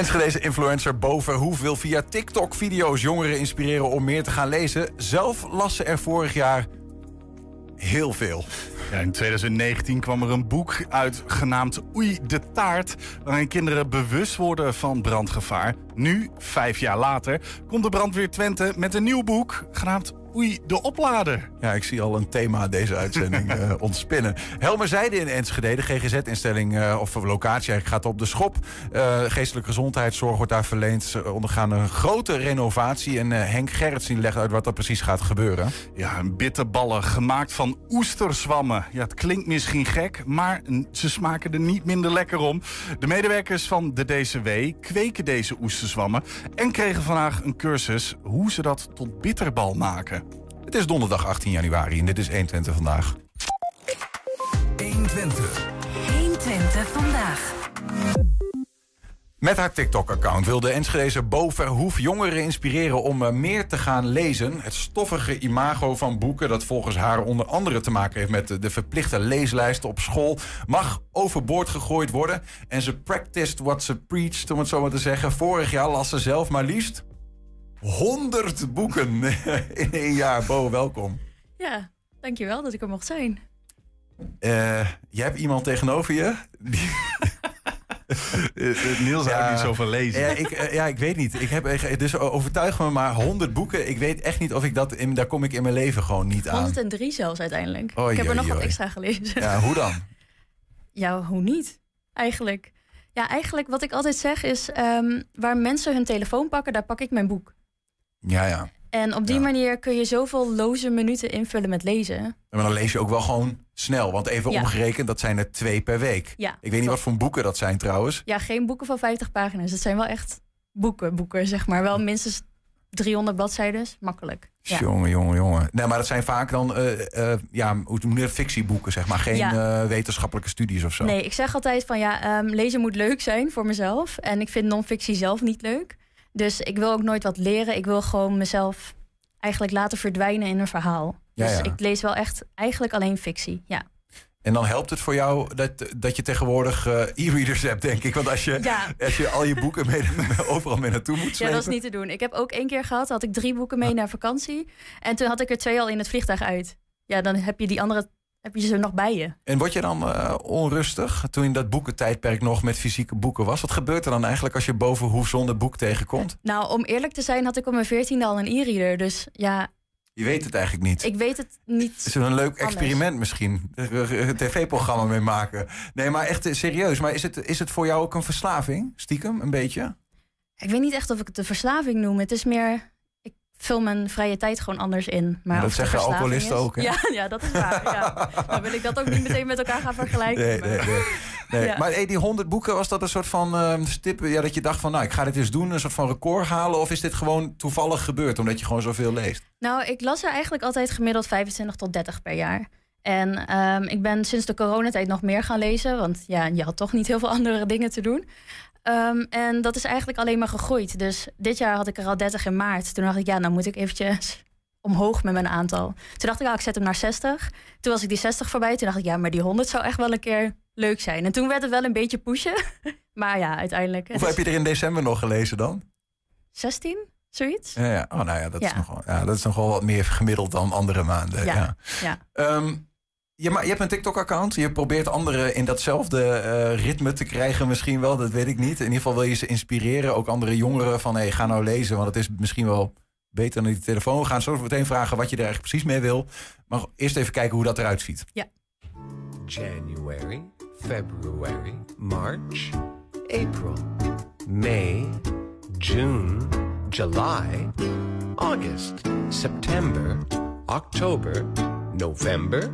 Enschedeze influencer Boven Hoef wil via TikTok-video's jongeren inspireren om meer te gaan lezen. Zelf las ze er vorig jaar heel veel. Ja, in 2019 kwam er een boek uit genaamd Oei de taart... waarin kinderen bewust worden van brandgevaar. Nu, vijf jaar later, komt de brandweer Twente met een nieuw boek... genaamd Oei, de oplader. Ja, ik zie al een thema deze uitzending uh, ontspinnen. Helmer Zijde in Enschede, de GGZ-instelling uh, of locatie gaat op de schop. Uh, geestelijke gezondheidszorg wordt daar verleend. Ze ondergaan een grote renovatie. En Henk Gerritsen legt uit wat er precies gaat gebeuren. Ja, bitterballen gemaakt van oesterzwammen. Ja, het klinkt misschien gek, maar ze smaken er niet minder lekker om. De medewerkers van de DCW kweken deze oesterzwammen... en kregen vandaag een cursus hoe ze dat tot bitterbal maken. Het is donderdag 18 januari en dit is 120 vandaag. 120. 120 vandaag. Met haar TikTok-account wil de Enschedeze Bo Verhoef jongeren inspireren om eh, meer te gaan lezen. Het stoffige imago van boeken, dat volgens haar onder andere te maken heeft met de verplichte leeslijsten op school, mag overboord gegooid worden. En ze practiced what ze preached, om het zo maar te zeggen. Vorig jaar las ze zelf maar liefst 100 boeken in één jaar. Bo, welkom. Ja, dankjewel dat ik er mocht zijn. Uh, je hebt iemand tegenover je. Eh, Niels ja, houdt niet zo van lezen. Ja ik, uh, ja, ik weet niet. Ik heb, dus overtuig me maar 100 boeken. Ik weet echt niet of ik dat... In, daar kom ik in mijn leven gewoon niet aan. 103 zelfs uiteindelijk. ik heb er nog wat extra gelezen. Ja, hoe dan? Ja, hoe niet? Eigenlijk. Ja, eigenlijk wat ik altijd zeg is... Um, waar mensen hun telefoon pakken, daar pak ik mijn boek. Ja, ja. En op die manier kun je zoveel loze minuten invullen met lezen. Maar dan lees je ook wel gewoon snel. Want even omgerekend, dat zijn er twee per week. Ja, ik weet niet wat voor boeken dat zijn trouwens. Ja, geen boeken van 50 pagina's. Het zijn wel echt boeken, boeken zeg maar. Wel minstens 300 bladzijden, makkelijk. Ja. Jongen, jongen, jongen. Nee, maar dat zijn vaak dan, uh, uh, ja, hoe noem je fictieboeken, zeg maar. Geen ja. uh, wetenschappelijke studies of zo. Nee, ik zeg altijd van ja, um, lezen moet leuk zijn voor mezelf. En ik vind non-fictie zelf niet leuk. Dus ik wil ook nooit wat leren. Ik wil gewoon mezelf eigenlijk laten verdwijnen in een verhaal. Ja, dus ja. ik lees wel echt eigenlijk alleen fictie. Ja. En dan helpt het voor jou dat, dat je tegenwoordig uh, e-readers hebt, denk ik. Want als je, ja. als je al je boeken mee, overal mee naartoe moet slepen. Ja, dat is niet te doen. Ik heb ook één keer gehad, had ik drie boeken mee naar vakantie. En toen had ik er twee al in het vliegtuig uit. Ja, dan heb je die andere heb je ze nog bij je. En word je dan uh, onrustig toen in dat boekentijdperk nog met fysieke boeken was? Wat gebeurt er dan eigenlijk als je boven hoe zonder boek tegenkomt? Nou, om eerlijk te zijn had ik op mijn veertiende al een e-reader. Dus ja... Je weet het eigenlijk niet. Ik weet het niet. Het is een leuk experiment misschien. Een tv-programma mee maken. Nee, maar echt serieus. Maar is het, is het voor jou ook een verslaving? Stiekem, een beetje? Ik weet niet echt of ik het een verslaving noem. Het is meer vul mijn vrije tijd gewoon anders in. Maar dat zeggen alcoholisten ook, hè? Ja, ja, dat is waar. ja. Dan wil ik dat ook niet meteen met elkaar gaan vergelijken. Nee, nee, nee. nee. Ja. Maar hey, die 100 boeken, was dat een soort van uh, stip... Ja, dat je dacht van, nou, ik ga dit eens doen, een soort van record halen... of is dit gewoon toevallig gebeurd, omdat je gewoon zoveel leest? Nou, ik las er eigenlijk altijd gemiddeld 25 tot 30 per jaar. En um, ik ben sinds de coronatijd nog meer gaan lezen... want ja, je had toch niet heel veel andere dingen te doen... Um, en dat is eigenlijk alleen maar gegroeid. Dus dit jaar had ik er al 30 in maart. Toen dacht ik, ja, nou moet ik eventjes omhoog met mijn aantal. Toen dacht ik, ah, ik zet hem naar 60. Toen was ik die 60 voorbij. Toen dacht ik, ja, maar die 100 zou echt wel een keer leuk zijn. En toen werd het wel een beetje pushen. maar ja, uiteindelijk. Hoeveel heb je er in december nog gelezen dan? 16, zoiets. Ja, ja. Oh, nou ja dat, ja. Is nogal, ja, dat is nogal wat meer gemiddeld dan andere maanden. Ja, ja. ja. Um, je, maar je hebt een TikTok-account. Je probeert anderen in datzelfde uh, ritme te krijgen, misschien wel. Dat weet ik niet. In ieder geval wil je ze inspireren. Ook andere jongeren van, hey, ga nou lezen. Want het is misschien wel beter dan die telefoon. We gaan zo meteen vragen wat je er eigenlijk precies mee wil. Maar eerst even kijken hoe dat eruit ziet. Ja. January, February, March, April, May, June, July, August, September, October, November,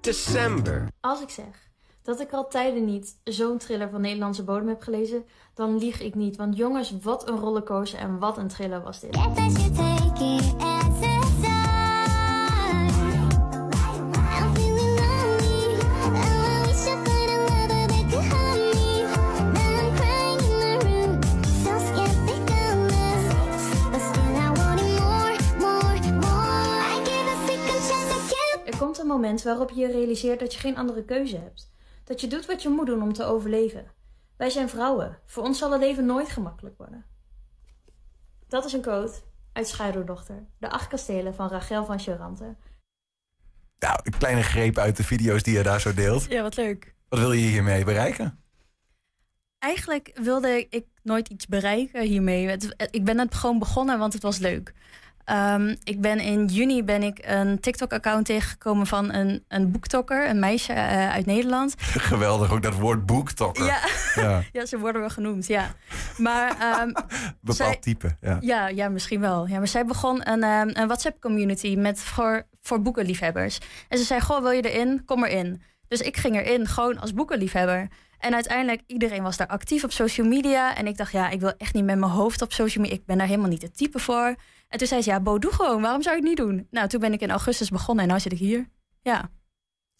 December. Als ik zeg dat ik al tijden niet zo'n thriller van Nederlandse bodem heb gelezen, dan lieg ik niet. Want jongens, wat een rollercoaster en wat een thriller was dit. Moment waarop je realiseert dat je geen andere keuze hebt. Dat je doet wat je moet doen om te overleven. Wij zijn vrouwen. Voor ons zal het leven nooit gemakkelijk worden. Dat is een quote uit Schaduwdochter. De acht kastelen van Rachel van Charante. Nou, een kleine greep uit de video's die je daar zo deelt. Ja, wat leuk. Wat wil je hiermee bereiken? Eigenlijk wilde ik nooit iets bereiken hiermee. Ik ben het gewoon begonnen, want het was leuk. Ehm, ik ben in juni ben ik een TikTok-account tegengekomen van een, een boektokker, een meisje eh, uit Nederland. Geweldig, ook dat woord boektokker. Ja, Ja, ja, ze worden wel genoemd, ja. Maar ehm, bepaald Zij- type. Ja. Ja, ja, misschien wel. Ja, maar zij begon een, ehm, een WhatsApp-community met voor, voor boekenliefhebbers. En ze zei: Goh, wil je erin? Kom erin. Dus ik ging erin, gewoon als boekenliefhebber. En uiteindelijk, iedereen was daar actief op social media. En ik dacht, ja, ik wil echt niet met mijn hoofd op social media. Ik ben daar helemaal niet het type voor. En toen zei ze, ja, Bo, doe gewoon. Waarom zou ik het niet doen? Nou, toen ben ik in augustus begonnen en nu zit ik hier. Ja,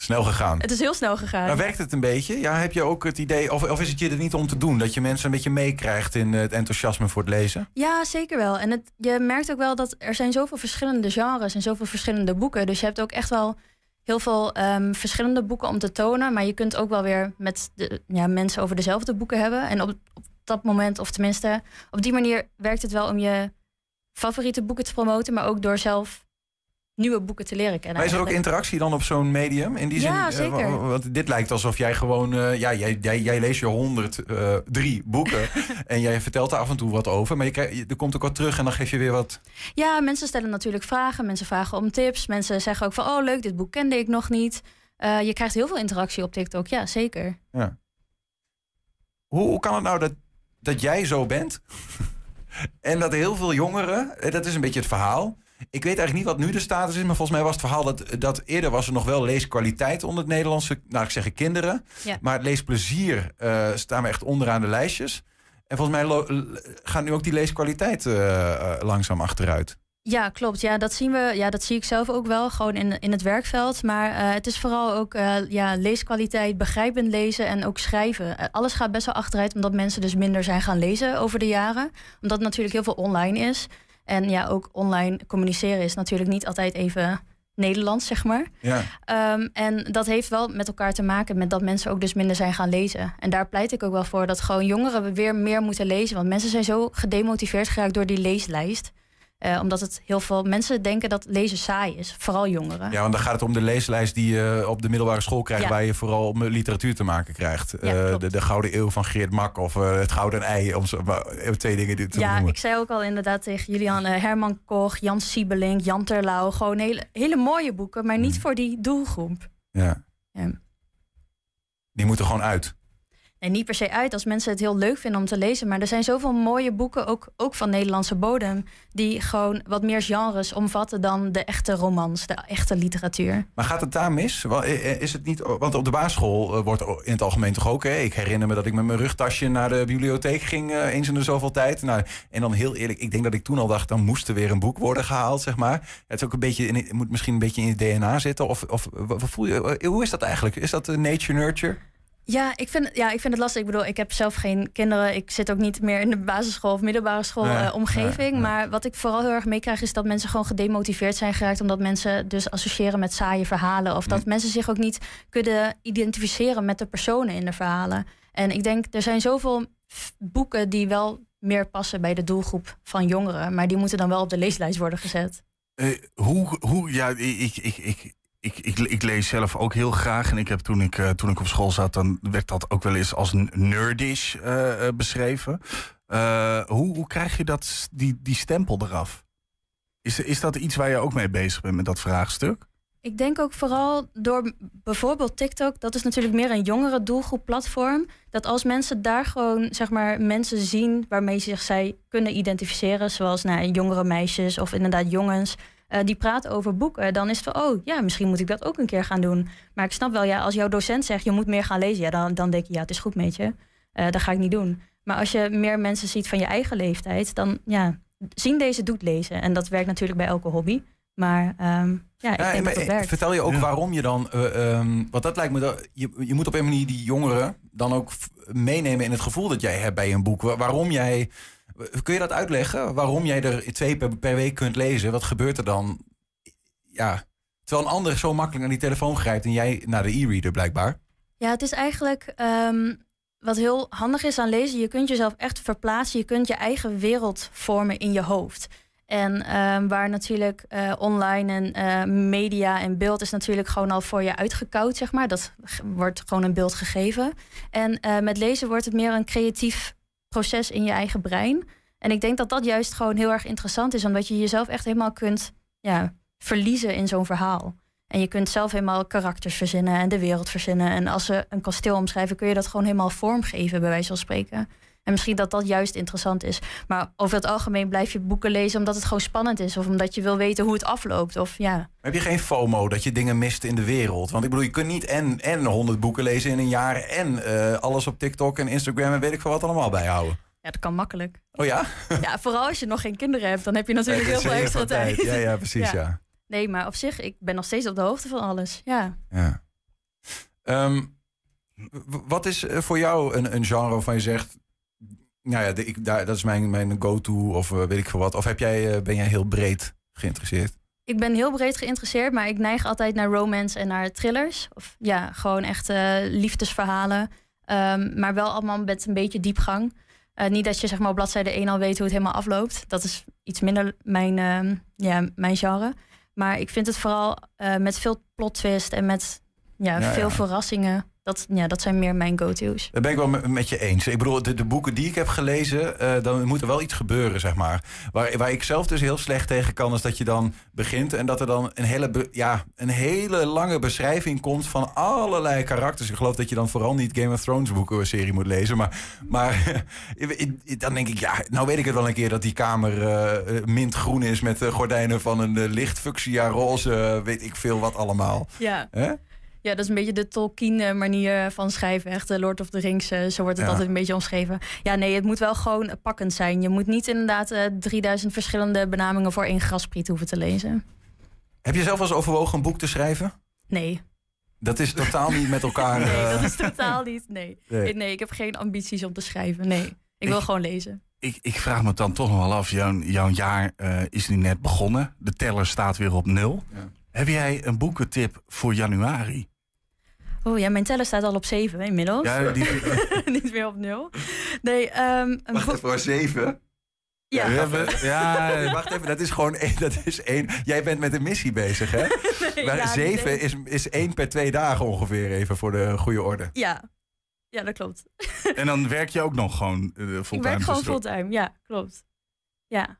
Snel gegaan. het is heel snel gegaan. Maar werkt het een beetje? Ja, heb je ook het idee, of, of is het je er niet om te doen? Dat je mensen een beetje meekrijgt in eh, het enthousiasme voor het lezen? Ja, zeker wel. En het, je merkt ook wel dat er zijn zoveel verschillende genres en zoveel verschillende boeken. Dus je hebt ook echt wel heel veel ehm, verschillende boeken om te tonen. Maar je kunt ook wel weer met de, ja, mensen over dezelfde boeken hebben. En op, op dat moment, of tenminste, op die manier werkt het wel om je favoriete boeken te promoten. Maar ook door zelf nieuwe boeken te leren kennen. Maar is er ook interactie dan op zo'n medium? In die Ja, zin, eh, zeker. wa- want dit lijkt alsof jij gewoon, eh, ja, jij, jij, jij leest je honderd eh, drie boeken en jij vertelt er af en toe wat over, maar je, er komt ook wat terug en dan geef je weer wat. Ja, mensen stellen natuurlijk vragen. Mensen vragen om tips. Mensen zeggen ook van, oh leuk, dit boek kende ik nog niet. Je krijgt heel veel interactie op TikTok. Ja, zeker. Hoe, hoe kan het nou dat, dat jij zo bent en dat heel veel jongeren, eh, dat is een beetje het verhaal. Ik weet eigenlijk niet wat nu de status is, maar volgens mij was het verhaal dat, dat eerder was er nog wel leeskwaliteit onder het Nederlandse, nou ik zeg kinderen. Ja. Maar het leesplezier eh, staan we echt onderaan de lijstjes. En volgens mij gaat nu ook die leeskwaliteit eh, langzaam achteruit. Ja, klopt. Ja, dat zien we. Ja, dat zie ik zelf ook wel, gewoon in, in het werkveld. Maar eh, het is vooral ook eh, ja, leeskwaliteit, begrijpend lezen en ook schrijven. Eh, alles gaat best wel achteruit, omdat mensen dus minder zijn gaan lezen over de jaren. Omdat het natuurlijk heel veel online is. En ja, ook online communiceren is natuurlijk niet altijd even Nederlands, zeg maar. Ja. Ehm, en dat heeft wel met elkaar te maken met dat mensen ook dus minder zijn gaan lezen. En daar pleit ik ook wel voor dat gewoon jongeren weer meer moeten lezen. Want mensen zijn zo gedemotiveerd geraakt door die leeslijst. Eh, omdat het heel veel mensen denken dat lezen saai is, vooral jongeren. ja, want dan gaat het om de leeslijst die je op de middelbare school krijgt, Ja. waar je vooral met literatuur te maken krijgt. Ja, Eh, de, de Gouden Eeuw van Geert Mak of eh, het Gouden Ei, om zo, twee dingen die te Ja, noemen. ik zei ook al inderdaad tegen Julian Herman Koch, Jan Siebelink, Jan Terlouw. Gewoon hele, hele mooie boeken, maar niet Mm. voor die doelgroep. Ja. Ja. Die moeten gewoon uit. En niet per se uit als mensen het heel leuk vinden om te lezen. Maar er zijn zoveel mooie boeken, ook, ook van Nederlandse bodem, die gewoon wat meer genres omvatten dan de echte romans, de echte literatuur. Maar gaat het daar mis? Is het niet, want op de basisschool eh, wordt in het algemeen toch ook... Ik herinner me dat ik met mijn rugtasje naar de bibliotheek ging... eh, eens in de zoveel tijd. Nou, en dan heel eerlijk, ik denk dat ik toen al dacht... dan moest er weer een boek worden gehaald, zeg maar. Het is ook een beetje, moet misschien een beetje in je DNA zitten. Of, of voel je, hoe is dat eigenlijk? Is dat eh, nature-nurture? Ja ik, vind, het- ja, ik vind het lastig. Ik bedoel, ik heb zelf geen kinderen. Ik zit ook niet meer in de basisschool of middelbare school Nee, eh, omgeving. nee, nee. Maar wat ik vooral heel erg meekrijg is dat mensen gewoon gedemotiveerd zijn geraakt. Omdat mensen dus associëren met saaie verhalen. Of dat mensen zich ook niet kunnen identificeren met de personen in de verhalen. En ik denk, er zijn zoveel boeken die wel meer passen bij de doelgroep van jongeren. Maar die moeten dan wel op de leeslijst worden gezet. Eh, hoe, hoe, ja, ik, ik, ik, ik, ik, ik, lees zelf ook heel graag. En ik heb toen ik, eh, toen ik op school zat, dan werd dat ook wel eens als nerdish eh, eh, beschreven. Hoe, hoe krijg je dat, die, die stempel eraf? Is, is dat iets waar je ook mee bezig bent met dat vraagstuk? Ik denk ook vooral door bijvoorbeeld TikTok, dat is natuurlijk meer een jongere doelgroep platform. Dat als mensen daar gewoon zeg maar mensen zien waarmee zich zij kunnen identificeren, zoals nou, jongere meisjes of inderdaad jongens, eh, die praten over boeken, dan is het van oh ja, misschien moet ik dat ook een keer gaan doen. Maar ik snap wel, ja, als jouw docent zegt je moet meer gaan lezen, ja, dan, dan denk je ja, het is goed met je. Eh, dat ga ik niet doen. Maar als je meer mensen ziet van je eigen leeftijd, dan ja, zien deze doet lezen. En dat werkt natuurlijk bij elke hobby. Maar ehm, ja, ik Ja, denk maar, dat het werkt. Vertel je ook Ja. waarom je dan... ehm, want dat lijkt me... Dat, je, je moet op een manier die jongeren dan ook meenemen in het gevoel dat jij hebt bij een boek. Wa- Waarom jij... Kun je dat uitleggen? Waarom jij er twee per, week kunt lezen? Wat gebeurt er dan? Ja, terwijl een ander zo makkelijk naar die telefoon grijpt en jij naar de e-reader blijkbaar. Ja, het is eigenlijk. ehm, wat heel handig is aan lezen, je kunt jezelf echt verplaatsen. Je kunt je eigen wereld vormen in je hoofd. En ehm, waar natuurlijk eh, online en eh, media en beeld is natuurlijk gewoon al voor je uitgekoud, zeg maar. Dat wordt gewoon een beeld gegeven. En eh, met lezen wordt het meer een creatief proces in je eigen brein. En ik denk dat dat juist gewoon heel erg interessant is, omdat je jezelf echt helemaal kunt ja, verliezen in zo'n verhaal. En je kunt zelf helemaal karakters verzinnen en de wereld verzinnen. En als ze een kasteel omschrijven, kun je dat gewoon helemaal vormgeven, bij wijze van spreken. En misschien dat dat juist interessant is. Maar over het algemeen blijf je boeken lezen omdat het gewoon spannend is. Of omdat je wil weten hoe het afloopt. Of ja, Heb je geen FOMO dat je dingen mist in de wereld? Want ik bedoel, je kunt niet en, en 100 boeken lezen in een jaar... en eh, alles op TikTok en Instagram en weet ik veel wat allemaal bijhouden. ja, dat kan makkelijk. Oh ja? Ja, vooral als je nog geen kinderen hebt, dan heb je natuurlijk heel veel extra tijd. Ja, ja, precies, Ja. ja. Nee, maar op zich, ik ben nog steeds op de hoogte van alles. Ja. ja. Ehm, w- wat is eh, voor jou een, een genre waarvan je zegt... Nou ja, de- ik, daar, dat is mijn, mijn go-to of eh, weet ik veel wat. Of heb jij, eh, ben jij heel breed geïnteresseerd? Ik ben heel breed geïnteresseerd, maar ik neig altijd naar romance en naar thrillers. Of ja, gewoon echt eh, liefdesverhalen. Ehm, maar wel allemaal met een beetje diepgang. Niet dat je zeg maar op bladzijde 1 al weet hoe het helemaal afloopt. Dat is iets minder mijn, ehm, ja, mijn genre. Maar ik vind het vooral met veel plot twist en met ja, Ja, veel ja. verrassingen. Dat, ja, dat zijn meer mijn go-to's. Daar ben ik wel met, je eens. Ik bedoel, de, de boeken die ik heb gelezen, eh, dan moet er wel iets gebeuren, zeg maar. Waar, waar ik zelf dus heel slecht tegen kan, is dat je dan begint en dat er dan een hele, be- ja, een hele lange beschrijving komt van allerlei karakters. Ik geloof dat je dan vooral niet Game of Thrones boeken serie moet lezen. Maar, maar dan denk ik, ja, nou weet ik het wel een keer dat die kamer eh, mintgroen is met de gordijnen van een eh, licht fuchsia roze, weet ik veel wat allemaal. Ja. Hè? Ja, dat is een beetje de Tolkien-manier van schrijven. Echt de Lord of the Rings, eh, zo wordt het Ja. altijd een beetje omschreven. Ja, nee, het moet wel gewoon pakkend zijn. Je moet niet inderdaad eh 3000 verschillende benamingen voor één graspriet hoeven te lezen. Heb je zelf wel eens overwogen een boek te schrijven? Nee, Dat is totaal niet met elkaar. nee eh, dat is totaal niet. Nee. nee. nee, ik heb geen ambities om te schrijven. Nee, ik wil Ik- gewoon lezen. Ik, ik vraag me dan toch nog wel af, jouw, jouw jaar eh, is nu net begonnen. De teller staat weer op nul. Ja. Heb jij een boekentip voor januari? Oh ja, mijn teller staat al op 7 inmiddels. Ja, die, niet meer op nul. Nee, ehm een Wacht even, voor zeven. Ja, We hebben- ja, Wacht even, dat is gewoon één. Dat is één. Jij bent met een missie bezig, hè? nee, Maar ja, zeven is, is één per twee dagen ongeveer, even voor de goede orde. Ja. ja, dat klopt. en dan werk je ook nog gewoon eh, fulltime. ik werk gewoon tussendoor. fulltime. Ja, klopt. Ja.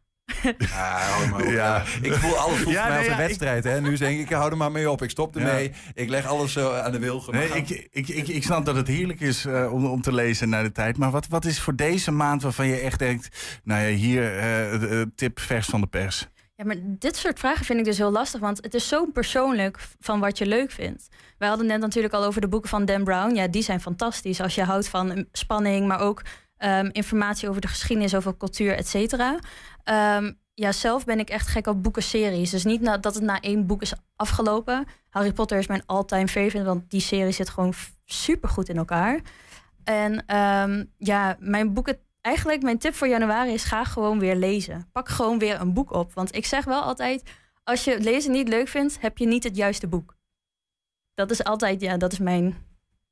Ja, hou maar op. Ja. Ja. Ik voel alles voelt Ja, mij nee, als een ja, ik- wedstrijd, hè? Nu denk ik, hou er maar mee op. Ik stop Ja. ermee. Ik leg alles zo aan de wilgen. Nee, ik, ik, ik, ik snap dat het heerlijk is eh, om, om te lezen naar de tijd. Maar wat, wat is voor deze maand waarvan je echt denkt... Nou ja, hier eh, de- tip vers van de pers. Ja, maar dit soort vragen vind ik dus heel lastig, want het is zo persoonlijk van wat je leuk vindt. Wij hadden net natuurlijk al over de boeken van Dan Brown. Ja, die zijn fantastisch als je houdt van um, spanning, maar ook ehm, informatie over de geschiedenis, over cultuur, et cetera. Ehm, ja, zelf ben ik echt gek op boekenseries. Dus niet na, dat het na één boek is afgelopen. Harry Potter is mijn all-time favorite, want die serie zit gewoon super goed in elkaar. En ehm, ja, mijn boeken eigenlijk mijn tip voor januari is ga gewoon weer lezen. Pak gewoon weer een boek op. Want ik zeg wel altijd, als je lezen niet leuk vindt, heb je niet het juiste boek. Dat is altijd, ja, dat is mijn,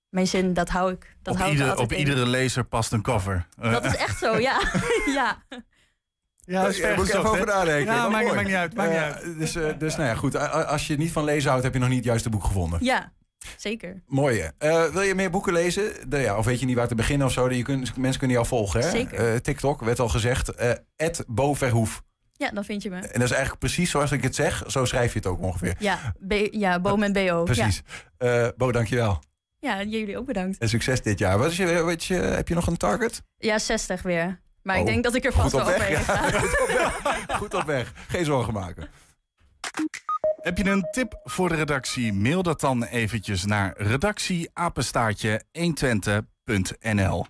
mijn zin. Dat hou ik. Dat op hou ik ieder- op in. iedere lezer past een cover. Dat is echt zo, ja. ja. ja, dat is Daar moet ik even over nadenken. Ja, Maar maakt, mooi. maakt niet uit. Maakt niet Eh, uit. Dus, eh, dus nou ja, goed. Als je niet van lezen houdt, heb je nog niet het juiste boek gevonden. ja, zeker. Mooie. Eh, wil je meer boeken lezen? De, ja, of weet je niet waar te beginnen of zo? Je kunt, mensen kunnen jou volgen, hè? Zeker. Eh, TikTok, werd al gezegd. eh Bo Verhoef. Ja, dan vind je me. En dat is eigenlijk precies zoals ik het zeg. Zo schrijf je het ook ongeveer. Ja, B, ja Boom en BO. Precies. Eh Bo, dankjewel. Ja. ja, jullie ook bedankt. En succes dit jaar. Wat is je, heb je nog een target? Ja, 60 weer. Maar ik Oh, denk dat ik er vast wel weg. overheen Ja, ga. goed op weg. Goed op weg. Geen zorgen maken. Heb je een tip voor de redactie? Mail dat dan eventjes naar redactieapenstaartje120.nl.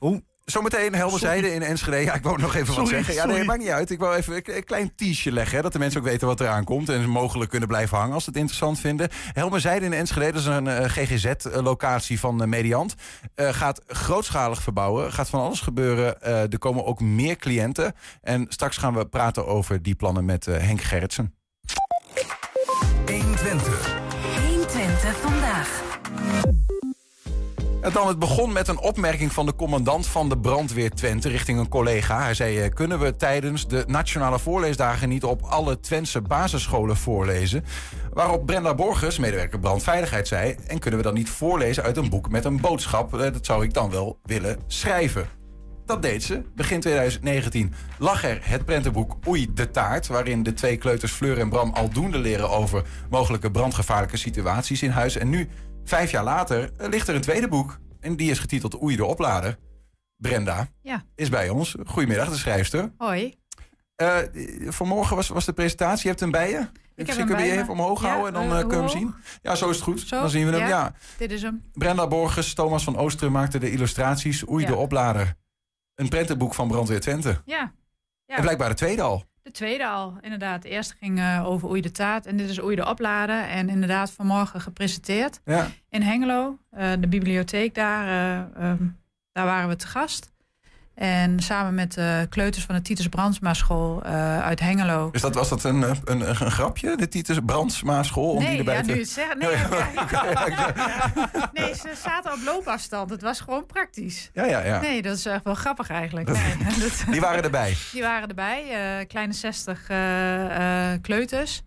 Oeh, Zometeen Helmer Sorry. Zijde in Enschede. Ja, ik wou nog even wat zeggen. Ja, nee, sorry. maakt niet uit. Ik wou even een- een klein teasje leggen. Hè, dat de mensen ook weten wat eraan komt. En ze mogelijk kunnen blijven hangen als ze het interessant vinden. Helmer Zijde in Enschede, dat is een eh, GGZ-locatie van eh, Mediant. Eh, gaat grootschalig verbouwen. Gaat van alles gebeuren. Eh, er komen ook meer cliënten. En straks gaan we praten over die plannen met Henk Gerritsen. 120. Dan, het begon met een opmerking van de commandant van de brandweer Twente richting een collega. Hij zei, eh, kunnen we tijdens de nationale voorleesdagen niet op alle Twentse basisscholen voorlezen? Waarop Brenda Borgers, medewerker brandveiligheid, zei... en kunnen we dan niet voorlezen uit een boek met een boodschap? Eh, Dat zou ik dan wel willen schrijven. Dat deed ze. Begin 2019 lag er het prentenboek Oei de taart... waarin de twee kleuters Fleur en Bram aldoende leren... over mogelijke brandgevaarlijke situaties in huis. En nu, vijf jaar later, eh, ligt er een tweede boek. En die is getiteld Oei de oplader. Brenda Ja. is bij ons. Goedemiddag, de schrijfster. Hoi. Eh, vanmorgen was, was de presentatie. Je hebt hem bij je? heb Misschien hem kun je bij me. even omhoog Ja, houden en dan eh, kunnen we hem zien. Ja, zo is het goed. Zo? Dan zien we hem. Ja. Ja. Dit is hem. Brenda Borges, Thomas van Oosteren maakten de illustraties. Oei de oplader. Een prentenboek van Brandweer Twente. Ja. ja. En blijkbaar de tweede al. De tweede al, inderdaad. De eerste ging eh, over Oei de Taart. En dit is Oei de Oplader. En inderdaad vanmorgen gepresenteerd Ja. in Hengelo. Eh, de bibliotheek daar. eh, ehm, daar waren we te gast. En samen met de kleuters van de Titus Brandsma school eh, uit Hengelo. Dus dat, was dat een, een, een, een grapje? De Titus Brandsma school? Om die nee, erbij ja, te... nu het zeggen. Nee, nee, ze zaten op loopafstand. Het was gewoon praktisch. Ja, ja, ja. Nee, dat is echt wel grappig eigenlijk. Nee, dat- Die waren erbij. Die waren erbij, eh, kleine 60 eh, eh, kleuters.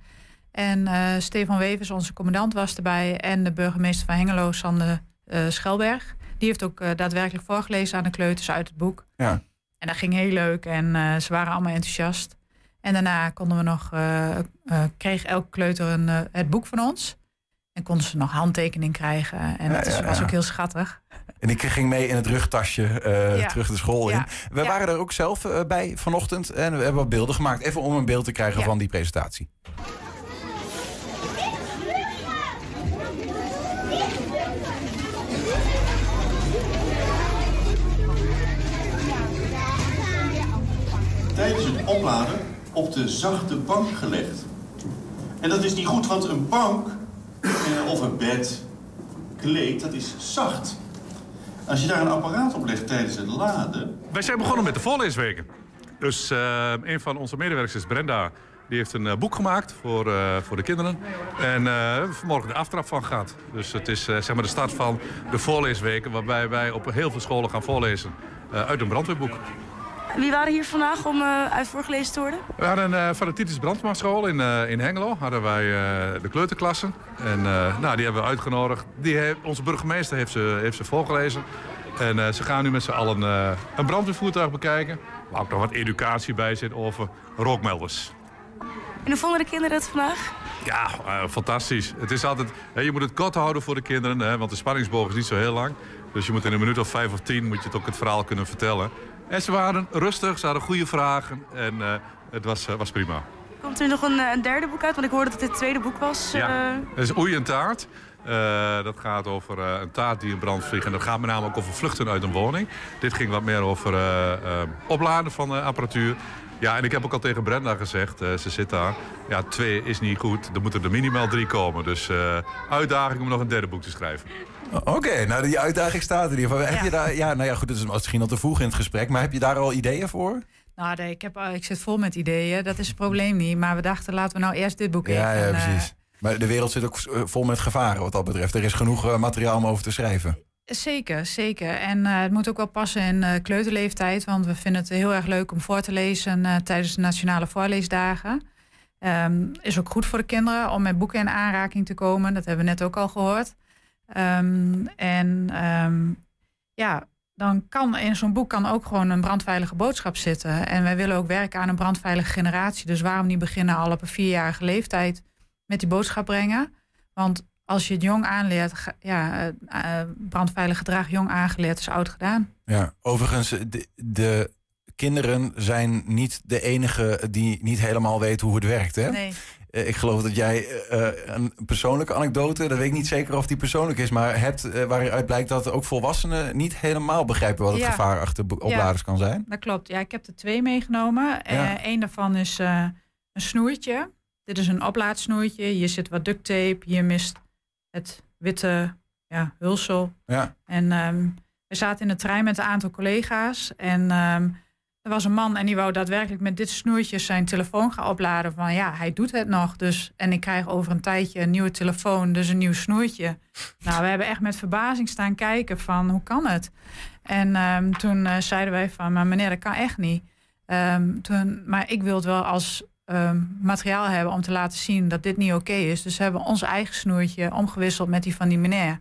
En eh, Stefan Wevers, onze commandant, was erbij. En de burgemeester van Hengelo, Sander eh, Schelberg. Die heeft ook eh, daadwerkelijk voorgelezen aan de kleuters uit het boek. Ja. En dat ging heel leuk en eh, ze waren allemaal enthousiast. En daarna konden we nog, eh, kreeg elke kleuter een, het boek van ons. En konden ze nog handtekening krijgen. En dat ja, was ook heel schattig. En ik ging mee in het rugtasje Ja. terug de school in. We Ja. waren er ook zelf bij vanochtend. En we hebben wat beelden gemaakt. Even om een beeld te krijgen van die presentatie. Tijdens het opladen op de zachte bank gelegd. En dat is niet goed, want een bank eh, of een bed, kleed, dat is zacht. Als je daar een apparaat op legt tijdens het laden, Wij zijn begonnen met de voorleesweken. Dus eh, een van onze medewerkers Brenda. Die heeft een eh, boek gemaakt voor, voor de kinderen. En eh, we vanmorgen de aftrap van gehad. Dus het is zeg maar de start van de voorleesweken... waarbij wij op heel veel scholen gaan voorlezen uit een brandweerboek. Wie waren hier vandaag om eh, uit voorgelezen te worden? We hadden eh, van de Titus Brandma school in, eh, in Hengelo hadden wij de kleuterklassen. En nou, die hebben we uitgenodigd. Die heeft, onze burgemeester heeft ze, heeft ze voorgelezen. En ze gaan nu met z'n allen een brandweervoertuig bekijken. Waar ook nog wat educatie bij zit over rookmelders. En hoe vonden de kinderen het vandaag? Ja, fantastisch. Het is altijd, hè, je moet het kort houden voor de kinderen, hè, want de spanningsboog is niet zo heel lang. Dus je moet in een minuut of vijf of tien moet je het ook het verhaal kunnen vertellen. En ze waren rustig, ze hadden goede vragen en eh, het was, eh, was prima. Komt er nog een, eh, een derde boek uit? Want ik hoorde dat dit het tweede boek was. Ja, dat is Oei en Taart. Dat gaat over een taart die in brand vliegt. En dat gaat met name ook over vluchten uit een woning. Dit ging wat meer over opladen van apparatuur. Ja, en ik heb ook al tegen Brenda gezegd, eh, ze zit daar. Ja, twee is niet goed. Er moeten er minimaal drie komen. Dus eh, uitdaging om nog een derde boek te schrijven. Oké, nou die uitdaging staat er in ieder geval. Heb Ja. je daar, ja, nou ja, goed, het is misschien al te vroeg in het gesprek, maar heb je daar al ideeën voor? Nou, nee, ik, heb, eh, ik zit vol met ideeën. Dat is het probleem niet. Maar we dachten, laten we nou eerst dit boek Ja, even... ja, precies. Maar de wereld zit ook vol met gevaren wat dat betreft. Er is genoeg materiaal om over te schrijven. Zeker, zeker. En eh, het moet ook wel passen in eh, kleuterleeftijd. Want we vinden het heel erg leuk om voor te lezen eh, tijdens de Nationale Voorleesdagen. Ehm, is ook goed voor de kinderen om met boeken in aanraking te komen. Dat hebben we net ook al gehoord. Ehm, en ehm, ja, dan kan in zo'n boek kan ook gewoon een brandveilige boodschap zitten. En wij willen ook werken aan een brandveilige generatie. Dus waarom niet beginnen al op een vierjarige leeftijd met die boodschap brengen? Want als je het jong aanleert, ja, eh, eh, brandveilig gedrag jong aangeleerd is oud gedaan. Ja, overigens, de, de kinderen zijn niet de enige die niet helemaal weten hoe het werkt. Hè? Nee. Eh, Ik geloof dat jij eh, eh, een persoonlijke anekdote, dat weet ik niet zeker of die persoonlijk is, maar hebt eh, waaruit blijkt dat ook volwassenen niet helemaal begrijpen wat het Ja. gevaar achter opladers kan zijn. Dat klopt. Ja, ik heb er twee meegenomen. Ja. Eén daarvan is eh, een snoertje. Dit is een oplaadsnoertje. Hier zit wat duct tape. Hier mist het witte ja, hulsel. Ja, En ehm, we zaten in de trein met een aantal collega's. En ehm, Er was een man en die wou daadwerkelijk met dit snoertje zijn telefoon gaan opladen. Van ja, hij doet het nog. Dus, en ik krijg over een tijdje een nieuwe telefoon, dus een nieuw snoertje. Nou, we hebben echt met verbazing staan kijken van hoe kan het? En ehm, toen eh, zeiden wij van, maar meneer, dat kan echt niet. Toen, maar ik wil het wel als ehm, materiaal hebben om te laten zien dat dit niet oké is. Dus we hebben ons eigen snoertje omgewisseld met die van die meneer.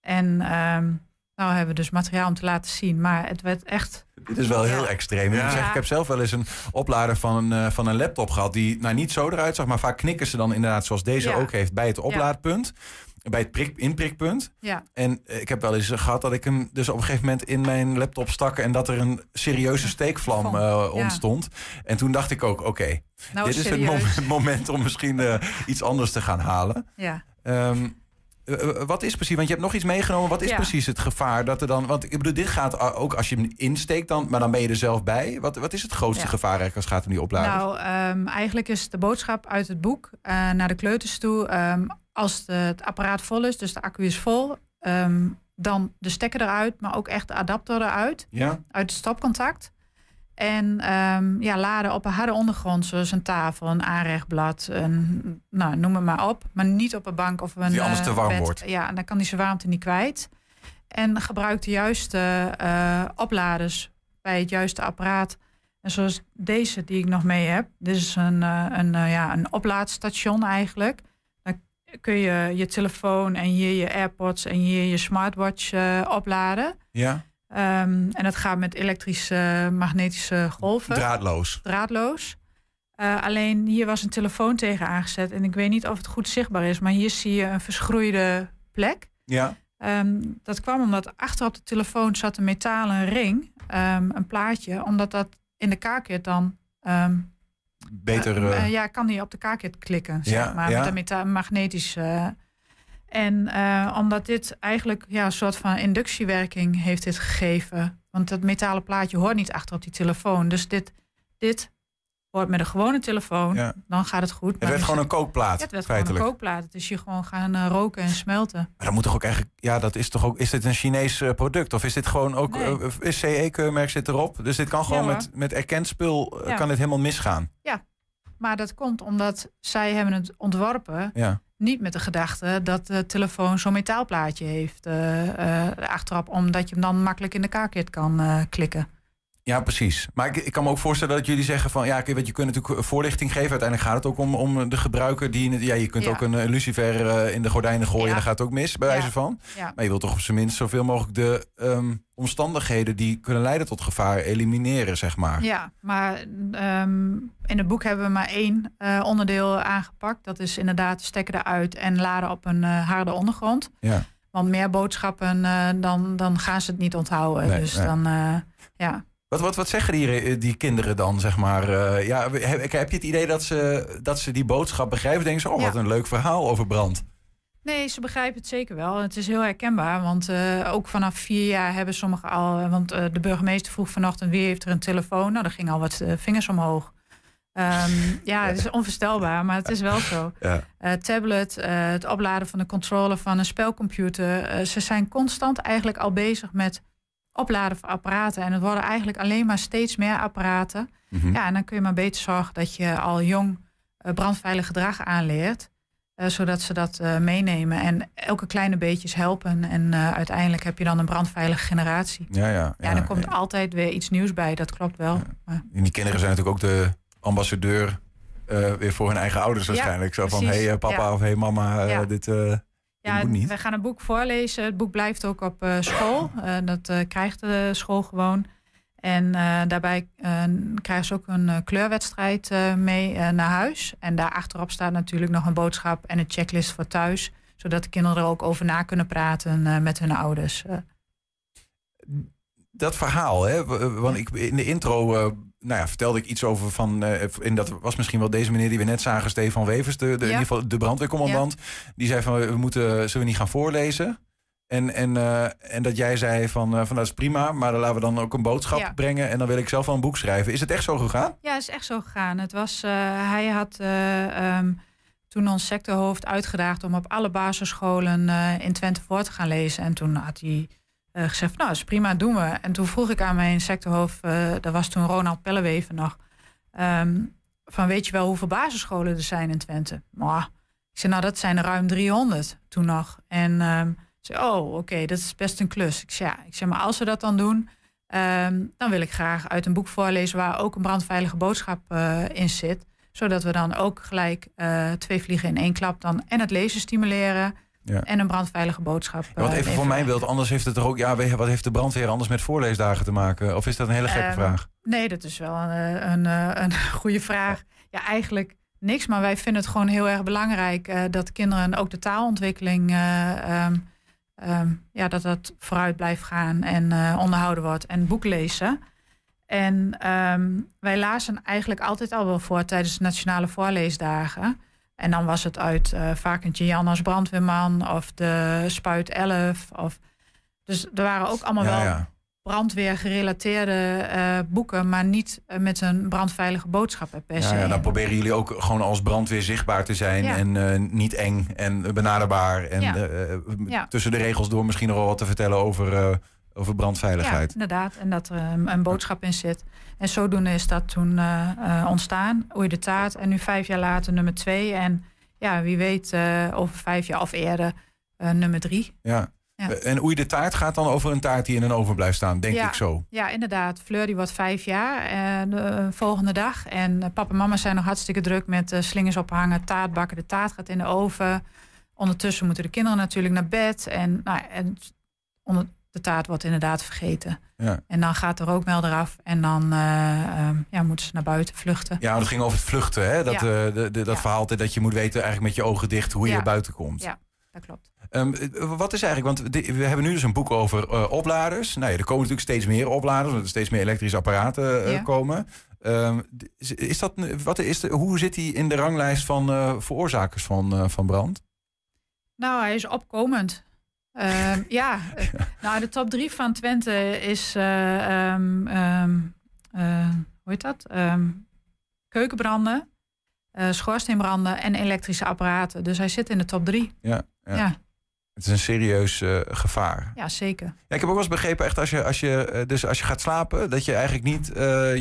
En ehm, nou hebben we dus materiaal om te laten zien. Maar het werd echt Dit is wel heel extreem. Ik, zeg, ik heb zelf wel eens een oplader van een, eh, van een laptop gehad... die nou, niet zo eruit zag, maar vaak knikken ze dan inderdaad... zoals deze Ja. ook heeft, bij het oplaadpunt. Bij het prik, inprikpunt. Ja. En eh, ik heb wel eens gehad dat ik hem dus op een gegeven moment in mijn laptop stak... en dat er een serieuze steekvlam Vlam, eh, ja. ontstond. En toen dacht ik ook, oké, nou dit is het moment, om misschien eh, iets anders te gaan halen. Ja. Ehm, eh, eh, wat is precies, want je hebt nog iets meegenomen. Wat is Ja. precies het gevaar dat er dan. Want ik bedoel, dit gaat ook als je hem insteekt, dan, maar dan ben je er zelf bij. Wat, wat is het grootste Ja. gevaar eigenlijk als het gaat om die opladers? Nou, ehm, eigenlijk is de boodschap uit het boek naar de kleuters toe. ehm, als de- het apparaat vol is, dus de accu is vol, ehm, dan de stekker eruit, maar ook echt de adapter eruit, ja? uit het stopcontact. En ehm, ja, laden op een harde ondergrond, zoals een tafel, een aanrechtblad, een, nou, noem het maar op. Maar niet op een bank of een Die anders te eh, warm bed. wordt. Ja, en dan kan die zijn warmte niet kwijt. En gebruik de juiste eh, opladers bij het juiste apparaat. En zoals deze die ik nog mee heb. Dit is een, eh, een, ja, een oplaadstation eigenlijk. Kun je je telefoon en hier je AirPods en hier je smartwatch eh, opladen. Ja? Ehm, en dat gaat met elektrische magnetische golven, Draadloos. draadloos. Eh, alleen hier was een telefoon tegen aangezet. En ik weet niet of het goed zichtbaar is, maar hier zie je een verschroeide plek. Ja? Ehm, dat kwam omdat achter op de telefoon zat een metalen ring, ehm, een plaatje, omdat dat in de kaartkit dan. Beter. eh, ja, kan die op de kaartkit klikken, zeg Ja, maar, ja. met een meta- magnetisch. eh. en omdat dit eigenlijk ja, een soort van inductiewerking heeft dit gegeven. Want dat metalen plaatje hoort niet achter op die telefoon. Dus dit, dit met een gewone telefoon, Ja. dan gaat het goed. het werd Maar gewoon een is kookplaat. het, het werd gewoon feitelijk. een kookplaat. Het is hier gewoon gaan eh, roken en smelten. Maar dan moet toch ook eigenlijk. Ja, dat is toch ook. Is dit een Chinees eh, product? Of is dit gewoon ook. Nee. eh, is CE-keurmerk zit erop? Dus dit kan gewoon Ja, met, met erkend spul. Ja. kan dit helemaal misgaan. Maar dat komt omdat zij hebben het ontworpen Ja. niet met de gedachte dat de telefoon zo'n metaalplaatje heeft achterop, omdat je hem dan makkelijk in de kaartkit kan klikken. Ja, precies. Maar ik, ik kan me ook voorstellen dat jullie zeggen van... ja, weet je, kunt natuurlijk voorlichting geven. Uiteindelijk gaat het ook om, om de gebruiker die... Ja, je kunt Ja. ook een eh, lucifer eh, in de gordijnen gooien... Ja. en dan gaat het ook mis, bij Ja. wijze van. Maar je wilt toch op zijn minst zoveel mogelijk de ehm, omstandigheden... die kunnen leiden tot gevaar elimineren, zeg maar. Ja, maar ehm, in het boek hebben we maar één eh, onderdeel aangepakt. Dat is inderdaad stekker eruit en laden op een eh, harde ondergrond. Ja. Want meer boodschappen, eh, dan, dan gaan ze het niet onthouden. Nee, dus nee. dan, eh, ja. Wat, wat, wat zeggen die, eh, die kinderen dan, zeg maar? eh, ja, heb, heb je het idee dat ze, dat ze die boodschap begrijpen? Denken ze, oh, wat een leuk verhaal over brand. Nee, ze begrijpen het zeker wel. Het is heel herkenbaar, want eh, ook vanaf vier jaar hebben sommigen al... Want de burgemeester vroeg vanochtend wie heeft er een telefoon. Nou, er gingen al wat vingers omhoog. Ehm, ja, het is onvoorstelbaar, maar het is wel zo. Ja. Tablet, het opladen van de controller van een spelcomputer. Ze zijn constant eigenlijk al bezig met opladen van apparaten. En het worden eigenlijk alleen maar steeds meer apparaten. Mhm. Ja, en dan kun je maar beter zorgen dat je al jong eh, brandveilig gedrag aanleert. eh, zodat ze dat eh, meenemen en elke kleine beetjes helpen. En uiteindelijk heb je dan een brandveilige generatie. Ja, ja. Ja, en er komt altijd weer iets nieuws bij, dat klopt wel. Maar, En die kinderen zijn natuurlijk ook de ambassadeur weer voor hun eigen ouders Ja, waarschijnlijk. Zo van, hé hey, papa Ja. of hé hey, mama, Ja. dit, dit ja, we gaan een boek voorlezen. Het boek blijft ook op eh, school. Eh, dat eh, krijgt de school gewoon. En daarbij krijgen ze ook een kleurwedstrijd mee naar huis. En daar achterop staat natuurlijk nog een boodschap en een checklist voor thuis. Zodat de kinderen er ook over na kunnen praten met hun ouders. Dat verhaal, hè, want ik, in de intro eh, nou ja, vertelde ik iets over van... eh, en dat was misschien wel deze meneer die we net zagen, Stefan Wevers, de, de, in ieder geval de brandweercommandant. Die zei van, we moeten, zullen we niet gaan voorlezen? En, en, eh, en dat jij zei van, van dat is prima, maar dan laten we dan ook een boodschap Ja. brengen... en dan wil ik zelf wel een boek schrijven. Is het echt zo gegaan? Ja, het is echt zo gegaan. Het was, hij had eh, ehm, toen ons sectorhoofd uitgedaagd om op alle basisscholen in Twente voor te gaan lezen. En toen had hij eh, gezegd, nou, is prima, doen we. En toen vroeg ik aan mijn sectorhoofd, uh, dat was toen Ronald Pelleweven nog, ehm, van weet je wel hoeveel basisscholen er zijn in Twente? Maar ik zei, nou, dat zijn er ruim 300 toen nog. En um, zei, oh, oké, dat is best een klus. Ik zei, ja, ik zeg, maar als we dat dan doen, um, dan wil ik graag uit een boek voorlezen waar ook een brandveilige boodschap uh, in zit. Zodat we dan ook gelijk uh, twee vliegen in één klap dan en het lezen stimuleren. Ja. En een brandveilige boodschap. Ja, want even voor mijn beeld, anders heeft het er ook. Ja, wat heeft de brandweer anders met voorleesdagen te maken? Of is dat een hele gekke um, vraag? Nee, dat is wel een, een, een goede vraag. Ja, eigenlijk niks. Maar wij vinden het gewoon heel erg belangrijk uh, dat kinderen ook de taalontwikkeling. Uh, um, um, ja, dat dat vooruit blijft gaan en uh, onderhouden wordt. En boek lezen. En wij lazen eigenlijk altijd al wel voor tijdens de nationale voorleesdagen. En dan was het uit uh, vaak een Jan als brandweerman of de Spuit 11. Of, dus er waren ook allemaal ja, wel ja. brandweergerelateerde uh, boeken, maar niet uh, met een brandveilige boodschap per se. Ja, ja, dan proberen jullie ook gewoon als brandweer zichtbaar te zijn en eh, niet eng en benaderbaar. En eh, eh, tussen de regels door misschien nog wel wat te vertellen over, over Ja, brandveiligheid. inderdaad. En dat er um, een boodschap in zit. En zodoende is dat toen eh, eh, ontstaan. Oei de taart. En nu vijf jaar later nummer twee. En ja, wie weet eh, over vijf jaar of eerder nummer drie. Ja. Ja. En Oei de taart gaat dan over een taart die in een oven blijft staan, denk Ja. ik zo. Ja, inderdaad. Fleur die wordt vijf jaar en de volgende dag. En papa en mama zijn nog hartstikke druk met slingers ophangen, taart bakken. De taart gaat in de oven. Ondertussen moeten de kinderen natuurlijk naar bed. En, nou, en onder, de taart wordt inderdaad vergeten. Ja. En dan gaat de rookmelder af en dan eh, ehm, ja, moeten ze naar buiten vluchten. Ja, dat ging over het vluchten, hè? Dat, Ja. eh, de, de- dat Ja. verhaal dat je moet weten eigenlijk met je ogen dicht hoe je er buiten komt. Ja, dat klopt. Ehm, eh, wat is eigenlijk, want we hebben nu dus een boek over opladers. Nou ja, er komen natuurlijk steeds meer opladers, omdat er steeds meer elektrische apparaten komen. Ehm, is, dat, wat is de, hoe zit hij in de ranglijst van veroorzakers van, van brand? Nou, hij is opkomend. Ehm, ja, eh, nou de top drie van Twente is, eh, ehm, ehm, eh, hoe heet dat? Keukenbranden, schoorsteenbranden en elektrische apparaten. Dus hij zit in de top drie. Ja, ja. Ja, Het is een serieus gevaar. ja zeker. Ja, ik heb ook wel eens begrepen, echt als je, als je, dus als je gaat slapen, dat je eigenlijk niet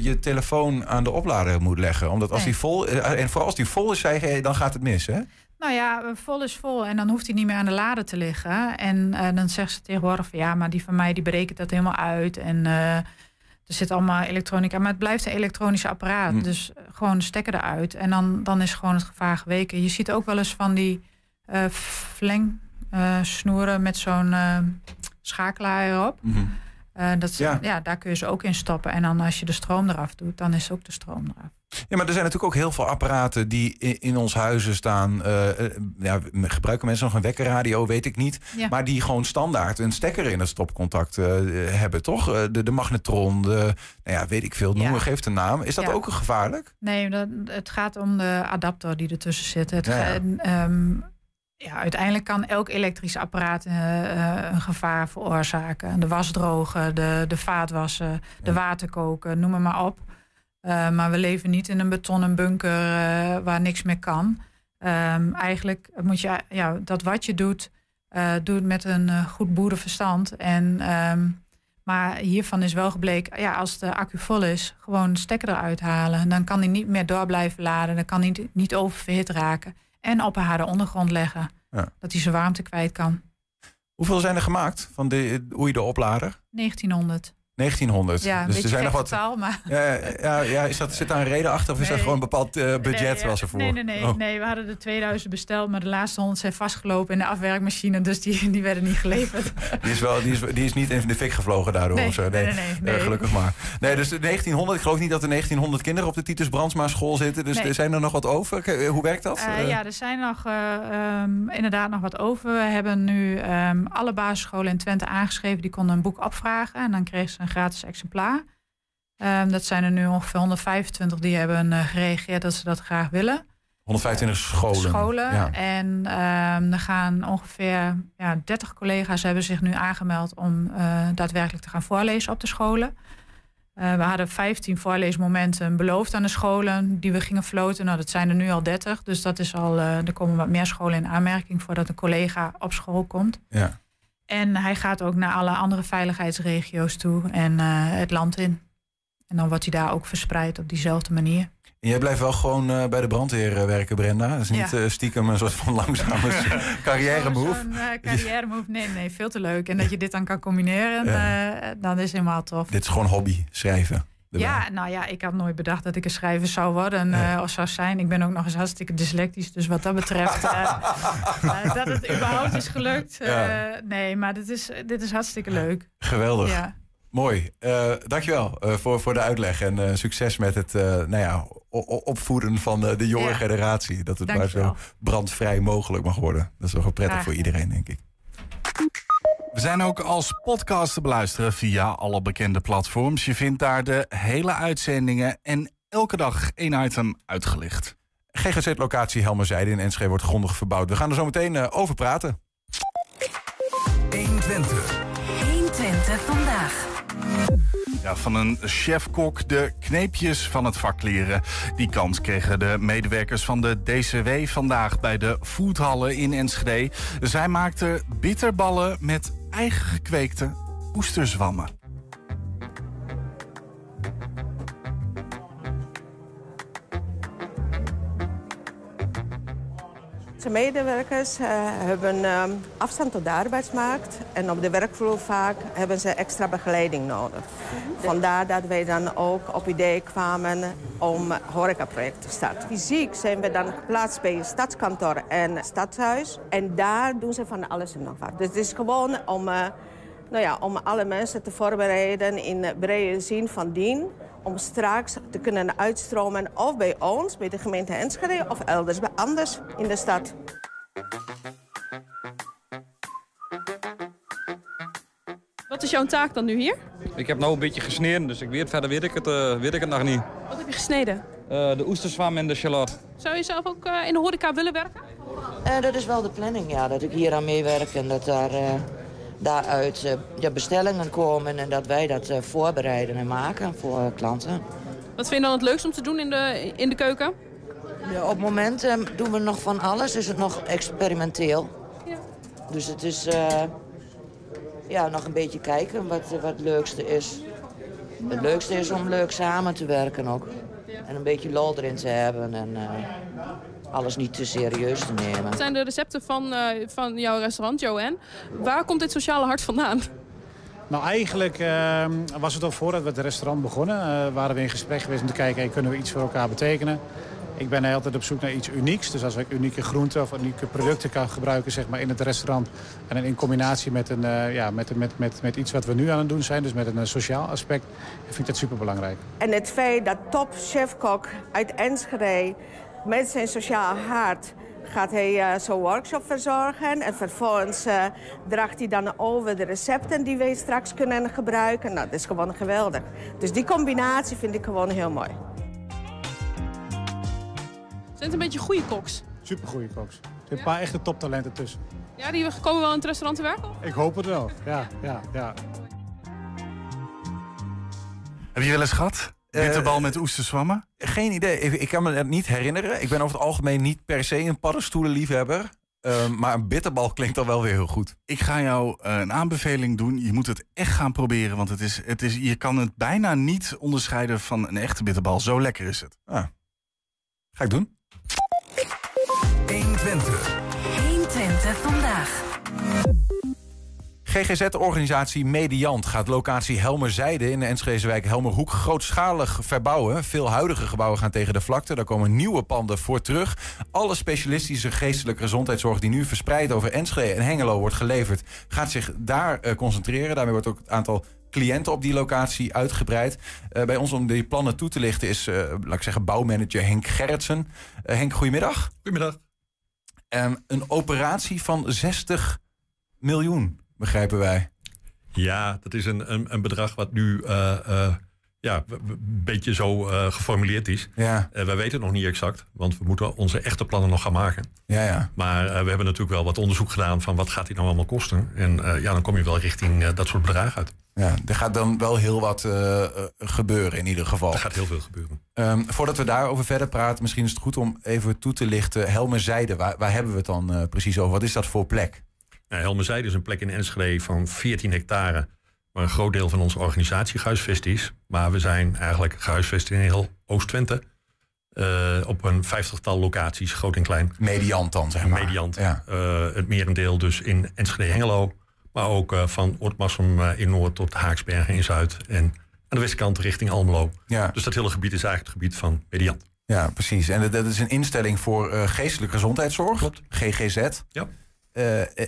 je telefoon aan de oplader moet leggen. Omdat als Nee. die vol, en vooral als die vol is, dan gaat het mis, hè? Nou ja, vol is vol en dan hoeft hij niet meer aan de lader te liggen. En eh, dan zegt ze tegenwoordig van ja, maar die van mij die berekent dat helemaal uit. En eh, er zit allemaal elektronica, maar het blijft een elektronische apparaat. Hm. Dus eh, gewoon stekker eruit en dan, dan is gewoon het gevaar geweken. Je ziet ook wel eens van die eh fleng snoeren met zo'n schakelaar erop. Mhm. Dat, Ja. ja. daar kun je ze ook in stoppen. En dan als je de stroom eraf doet, dan is ook de stroom eraf. Ja, maar er zijn natuurlijk ook heel veel apparaten die in, in ons huizen staan. Eh, eh, ja, gebruiken mensen nog een wekkerradio, weet ik niet. Ja. Maar die gewoon standaard een stekker in het stopcontact eh, hebben, toch? De, de magnetron, de, nou ja, weet ik veel, noem, Ja. geeft een naam. Is dat Ja. ook gevaarlijk? Nee, dat, het gaat om de adapter die ertussen zit. Het Ja, ja. ehm, ja, uiteindelijk kan elk elektrisch apparaat een gevaar veroorzaken. De wasdrogen, de, de vaatwassen, de waterkoken, noem maar op. Eh, maar we leven niet in een betonnen bunker eh, waar niks meer kan. Ehm, eigenlijk moet je ja, dat wat je doet, eh doe het met een goed boerenverstand. En, ehm, maar hiervan is wel gebleken, ja, als de accu vol is, gewoon de stekker eruit halen. Dan kan hij niet meer door blijven laden. Dan kan hij niet, oververhit raken. En op een harde ondergrond leggen. Ja. Dat hij zijn warmte kwijt kan. Hoeveel zijn er gemaakt van de Oei de oplader? 1900. 1900. Ja, dus er zijn nog wat. maar... Ja, ja, ja is dat, zit daar een reden achter of is dat gewoon een bepaald eh, budget nee, ja. was ervoor? Nee, nee, nee, Oh. nee. We hadden de 2000 besteld, maar de laatste 100 zijn vastgelopen in de afwerkmachine. Dus die, die werden niet geleverd. Die, is wel, die, is, die is niet in de fik gevlogen daardoor Nee, of zo. nee, nee, nee, Eh, gelukkig maar. Nee, dus de 1900. Ik geloof niet dat er 1900 kinderen op de Titus Brandsma school zitten. Dus er zijn er nog wat over. K- Hoe werkt dat? Eh, Eh, ja, er zijn nog eh, ehm, inderdaad nog wat over. We hebben nu ehm, alle basisscholen in Twente aangeschreven. Die konden een boek opvragen. En dan kregen ze een gratis exemplaar. Ehm, dat zijn er nu ongeveer 125 die hebben eh, gereageerd dat ze dat graag willen. 125 scholen. scholen. Ja. En ehm, er gaan ongeveer ja, 30 collega's hebben zich nu aangemeld om eh, daadwerkelijk te gaan voorlezen op de scholen. Eh, we hadden 15 voorleesmomenten beloofd aan de scholen die we gingen floten. Nou, dat zijn er nu al 30. Dus dat is al, er komen wat meer scholen in aanmerking voordat een collega op school komt. Ja. En hij gaat ook naar alle andere veiligheidsregio's toe en het land in. En dan wordt hij daar ook verspreid op diezelfde manier. En jij blijft wel gewoon uh, bij de brandweer uh, werken, Brenda. Dat is niet ja. uh, stiekem een soort van langzame carrière move. Zo'n carrière move, nee, nee, veel te leuk. En dat je dit dan kan combineren, ja. dat is helemaal tof. Dit is gewoon hobby, schrijven. Ja, nou ja, ik had nooit bedacht dat ik een schrijver zou worden uh, of zou zijn. Ik ben ook nog eens hartstikke dyslectisch, dus wat dat betreft uh, uh, dat het überhaupt is gelukt. Ja. nee, maar dit is, dit is hartstikke leuk. Geweldig. Ja. Mooi. Dankjewel voor, voor de uitleg en succes met het nou ja, opvoeden van de, de jonge ja. generatie. Dat het maar zo brandvrij mogelijk mag worden. Dat is wel prettig voor iedereen, denk ik. We zijn ook als podcast te beluisteren via alle bekende platforms. Je vindt daar de hele uitzendingen en elke dag één item uitgelicht. GGZ-locatie Helmerzijde in Enschede wordt grondig verbouwd. We gaan er zo meteen over praten. 120. 120 vandaag. Ja, van een chefkok de kneepjes van het vak leren. Die kans kregen de medewerkers van de DCW vandaag bij de foodhallen in Enschede. Zij maakten bitterballen met eigen gekweekte oesterzwammen. De medewerkers uh, hebben um, afstand tot de arbeidsmarkt. En op de werkvloer vaak hebben ze extra begeleiding nodig. Vandaar dat wij dan ook op idee kwamen om horecaproject te starten. Fysiek zijn we dan geplaatst bij stadskantoor en stadhuis. En daar doen ze van alles en nog wat. Dus het is gewoon om, uh, nou ja, om alle mensen te voorbereiden in brede zin van dien om straks te kunnen uitstromen of bij ons, bij de gemeente Enschede... of elders bij anders in de stad. Wat is jouw taak dan nu hier? Ik heb nou een beetje gesneden, dus ik weet, verder weet ik, het, uh, weet ik het nog niet. Wat heb je gesneden? Uh, de oesterzwam en de shallot. Zou je zelf ook uh, in de horeca willen werken? dat is wel de planning, ja. Dat ik hier aan meewerk en dat daar daaruit uh, ja, bestellingen komen en dat wij dat uh, voorbereiden en maken voor klanten. Wat vind je dan het leukst om te doen in de, in de keuken? Ja, op het moment doen we nog van alles, is het nog experimenteel. Ja. Dus het is ja, nog een beetje kijken wat, wat het leukste is. Het leukste is om leuk samen te werken ook. En een beetje lol erin te hebben en alles niet te serieus te nemen. Het zijn de recepten van, uh, van jouw restaurant, Joanne. Waar komt dit sociale hart vandaan? Nou, eigenlijk uh, was het al voordat we het restaurant begonnen. Uh, waren we in gesprek geweest om te kijken, hey, kunnen we iets voor elkaar betekenen. Ik ben altijd op zoek naar iets unieks. Dus als ik unieke groenten of unieke producten kan gebruiken zeg maar, in het restaurant... en in combinatie met, een, uh, ja, met, met, met, met iets wat we nu aan het doen zijn... dus met een sociaal aspect, vind ik dat superbelangrijk. En het feit dat top chefkok uit Enschede met zijn sociaal hart gaat hij uh, zo'n workshop verzorgen. En vervolgens uh, draagt hij dan over de recepten die wij straks kunnen gebruiken. Nou, dat is gewoon geweldig. Dus die combinatie vind ik gewoon heel mooi. Zijn het een beetje goede koks? Super goede koks. Er zijn een paar echte toptalenten tussen. Ja, die komen wel in het restaurant te werken? Ik hoop het wel, ja, ja, ja. Heb je wel eens gehad? Bitterbal met oesterzwammen? Geen idee. Ik kan me het niet herinneren. Ik ben over het algemeen niet per se een paddenstoelenliefhebber. Uh, maar een bitterbal klinkt dan wel weer heel goed. Ik ga jou uh, een aanbeveling doen. Je moet het echt gaan proberen. Want het is, het is, je kan het bijna niet onderscheiden van een echte bitterbal. Zo lekker is het. Ah. Ga ik doen. 120. 120 vandaag. GGZ-organisatie Mediant gaat locatie Helmerzijde in de Enschedewijk Helmerhoek grootschalig verbouwen. Veel huidige gebouwen gaan tegen de vlakte. Daar komen nieuwe panden voor terug. Alle specialistische geestelijke gezondheidszorg die nu verspreid over Enschede en Hengelo wordt geleverd, gaat zich daar uh, concentreren. Daarmee wordt ook het aantal cliënten op die locatie uitgebreid. Uh, bij ons om die plannen toe te lichten is, uh, laat ik zeggen, bouwmanager Henk Gerritsen. Henk, goedemiddag. Goedemiddag. Um, een operatie van 60 miljoen begrijpen wij. Ja, dat is een, een, een bedrag wat nu uh, uh, ja, een beetje zo uh, geformuleerd is. Ja. wij weten het nog niet exact, want we moeten onze echte plannen nog gaan maken. Ja, ja. Maar we hebben natuurlijk wel wat onderzoek gedaan van wat gaat dit nou allemaal kosten. En ja, dan kom je wel richting dat soort bedragen uit. Ja, er gaat dan wel heel wat gebeuren in ieder geval. Er gaat heel veel gebeuren. Um, voordat we daarover verder praten, misschien is het goed om even toe te lichten. Helmerzijde, waar, waar hebben we het dan precies over? Wat is dat voor plek? Nou, Helmerzijde is een plek in Enschede van 14 hectare... waar een groot deel van onze organisatie gehuisvest is. Maar we zijn eigenlijk gehuisvest in heel Oost-Twente... Uh, op een vijftigtal locaties, groot en klein. Mediant dan, zeg maar. Mediant. Ja. Uh, het merendeel dus in Enschede-Hengelo. Maar ook uh, van Oortmassum in Noord tot Haaksbergen in Zuid. En aan de westkant richting Almelo. Ja. Dus dat hele gebied is eigenlijk het gebied van Mediant. Ja, precies. En dat is een instelling voor geestelijke gezondheidszorg. Klopt. GGZ. Ja.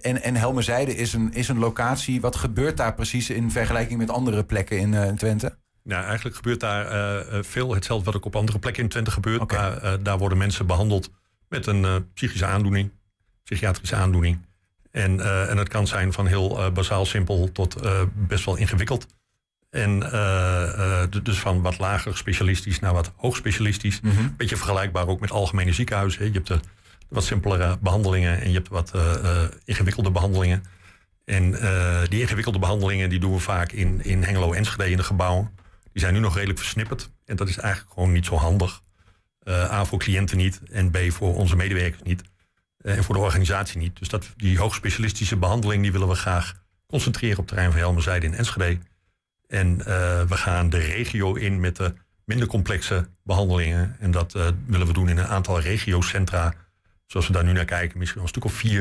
En, en Helmerzijde is een, is een locatie. Wat gebeurt daar precies in vergelijking met andere plekken in, in Twente? Nou, eigenlijk gebeurt daar uh, veel hetzelfde wat ook op andere plekken in Twente gebeurt. Okay. Uh, daar worden mensen behandeld met een uh, psychische aandoening, psychiatrische aandoening. En, en het kan zijn van heel bazaal simpel tot best wel ingewikkeld. En dus van wat lager specialistisch naar wat hoog specialistisch. Mm -hmm. Beetje vergelijkbaar ook met algemene ziekenhuizen. Je hebt de wat simpelere behandelingen en je hebt wat ingewikkelde behandelingen. En die ingewikkelde behandelingen die doen we vaak in, in Hengelo Enschede in de gebouwen. Die zijn nu nog redelijk versnipperd. En dat is eigenlijk gewoon niet zo handig. A, voor cliënten niet. En B, voor onze medewerkers niet. En voor de organisatie niet. Dus dat, die hoogspecialistische behandeling... die willen we graag concentreren op het terrein van Helmerzijde in Enschede. En we gaan de regio in met de minder complexe behandelingen. En dat willen we doen in een aantal regiocentra. Zoals we daar nu naar kijken. Misschien wel een stuk of vier.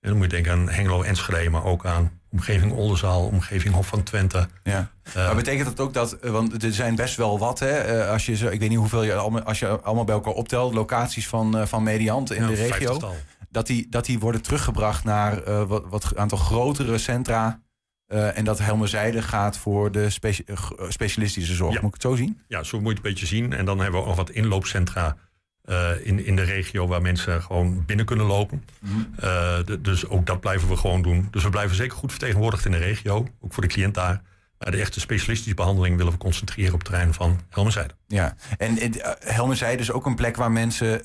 En dan moet je denken aan Hengelo, Enschede, maar ook aan omgeving Oldenzaal, omgeving Hof van Twente. Ja. Uh, maar betekent dat ook dat, want er zijn best wel wat, hè, uh, als je, ik weet niet hoeveel je allemaal, als je allemaal bij elkaar optelt, locaties van, van Mediant in ja, de regio, dat die, dat die worden teruggebracht naar wat, wat aantal grotere centra. en dat Helmerzijde gaat voor de speci specialistische zorg. Ja. Moet ik het zo zien? Ja, zo moet je het een beetje zien. En dan hebben we ook nog wat inloopcentra uh, in, in de regio waar mensen gewoon binnen kunnen lopen. Mm uh, de, dus ook dat blijven we gewoon doen. Dus we blijven zeker goed vertegenwoordigd in de regio, ook voor de cliënt daar. Maar de echte specialistische behandeling willen we concentreren op het terrein van Helmerzijde. Ja, en uh, Helmerzijde is ook een plek waar mensen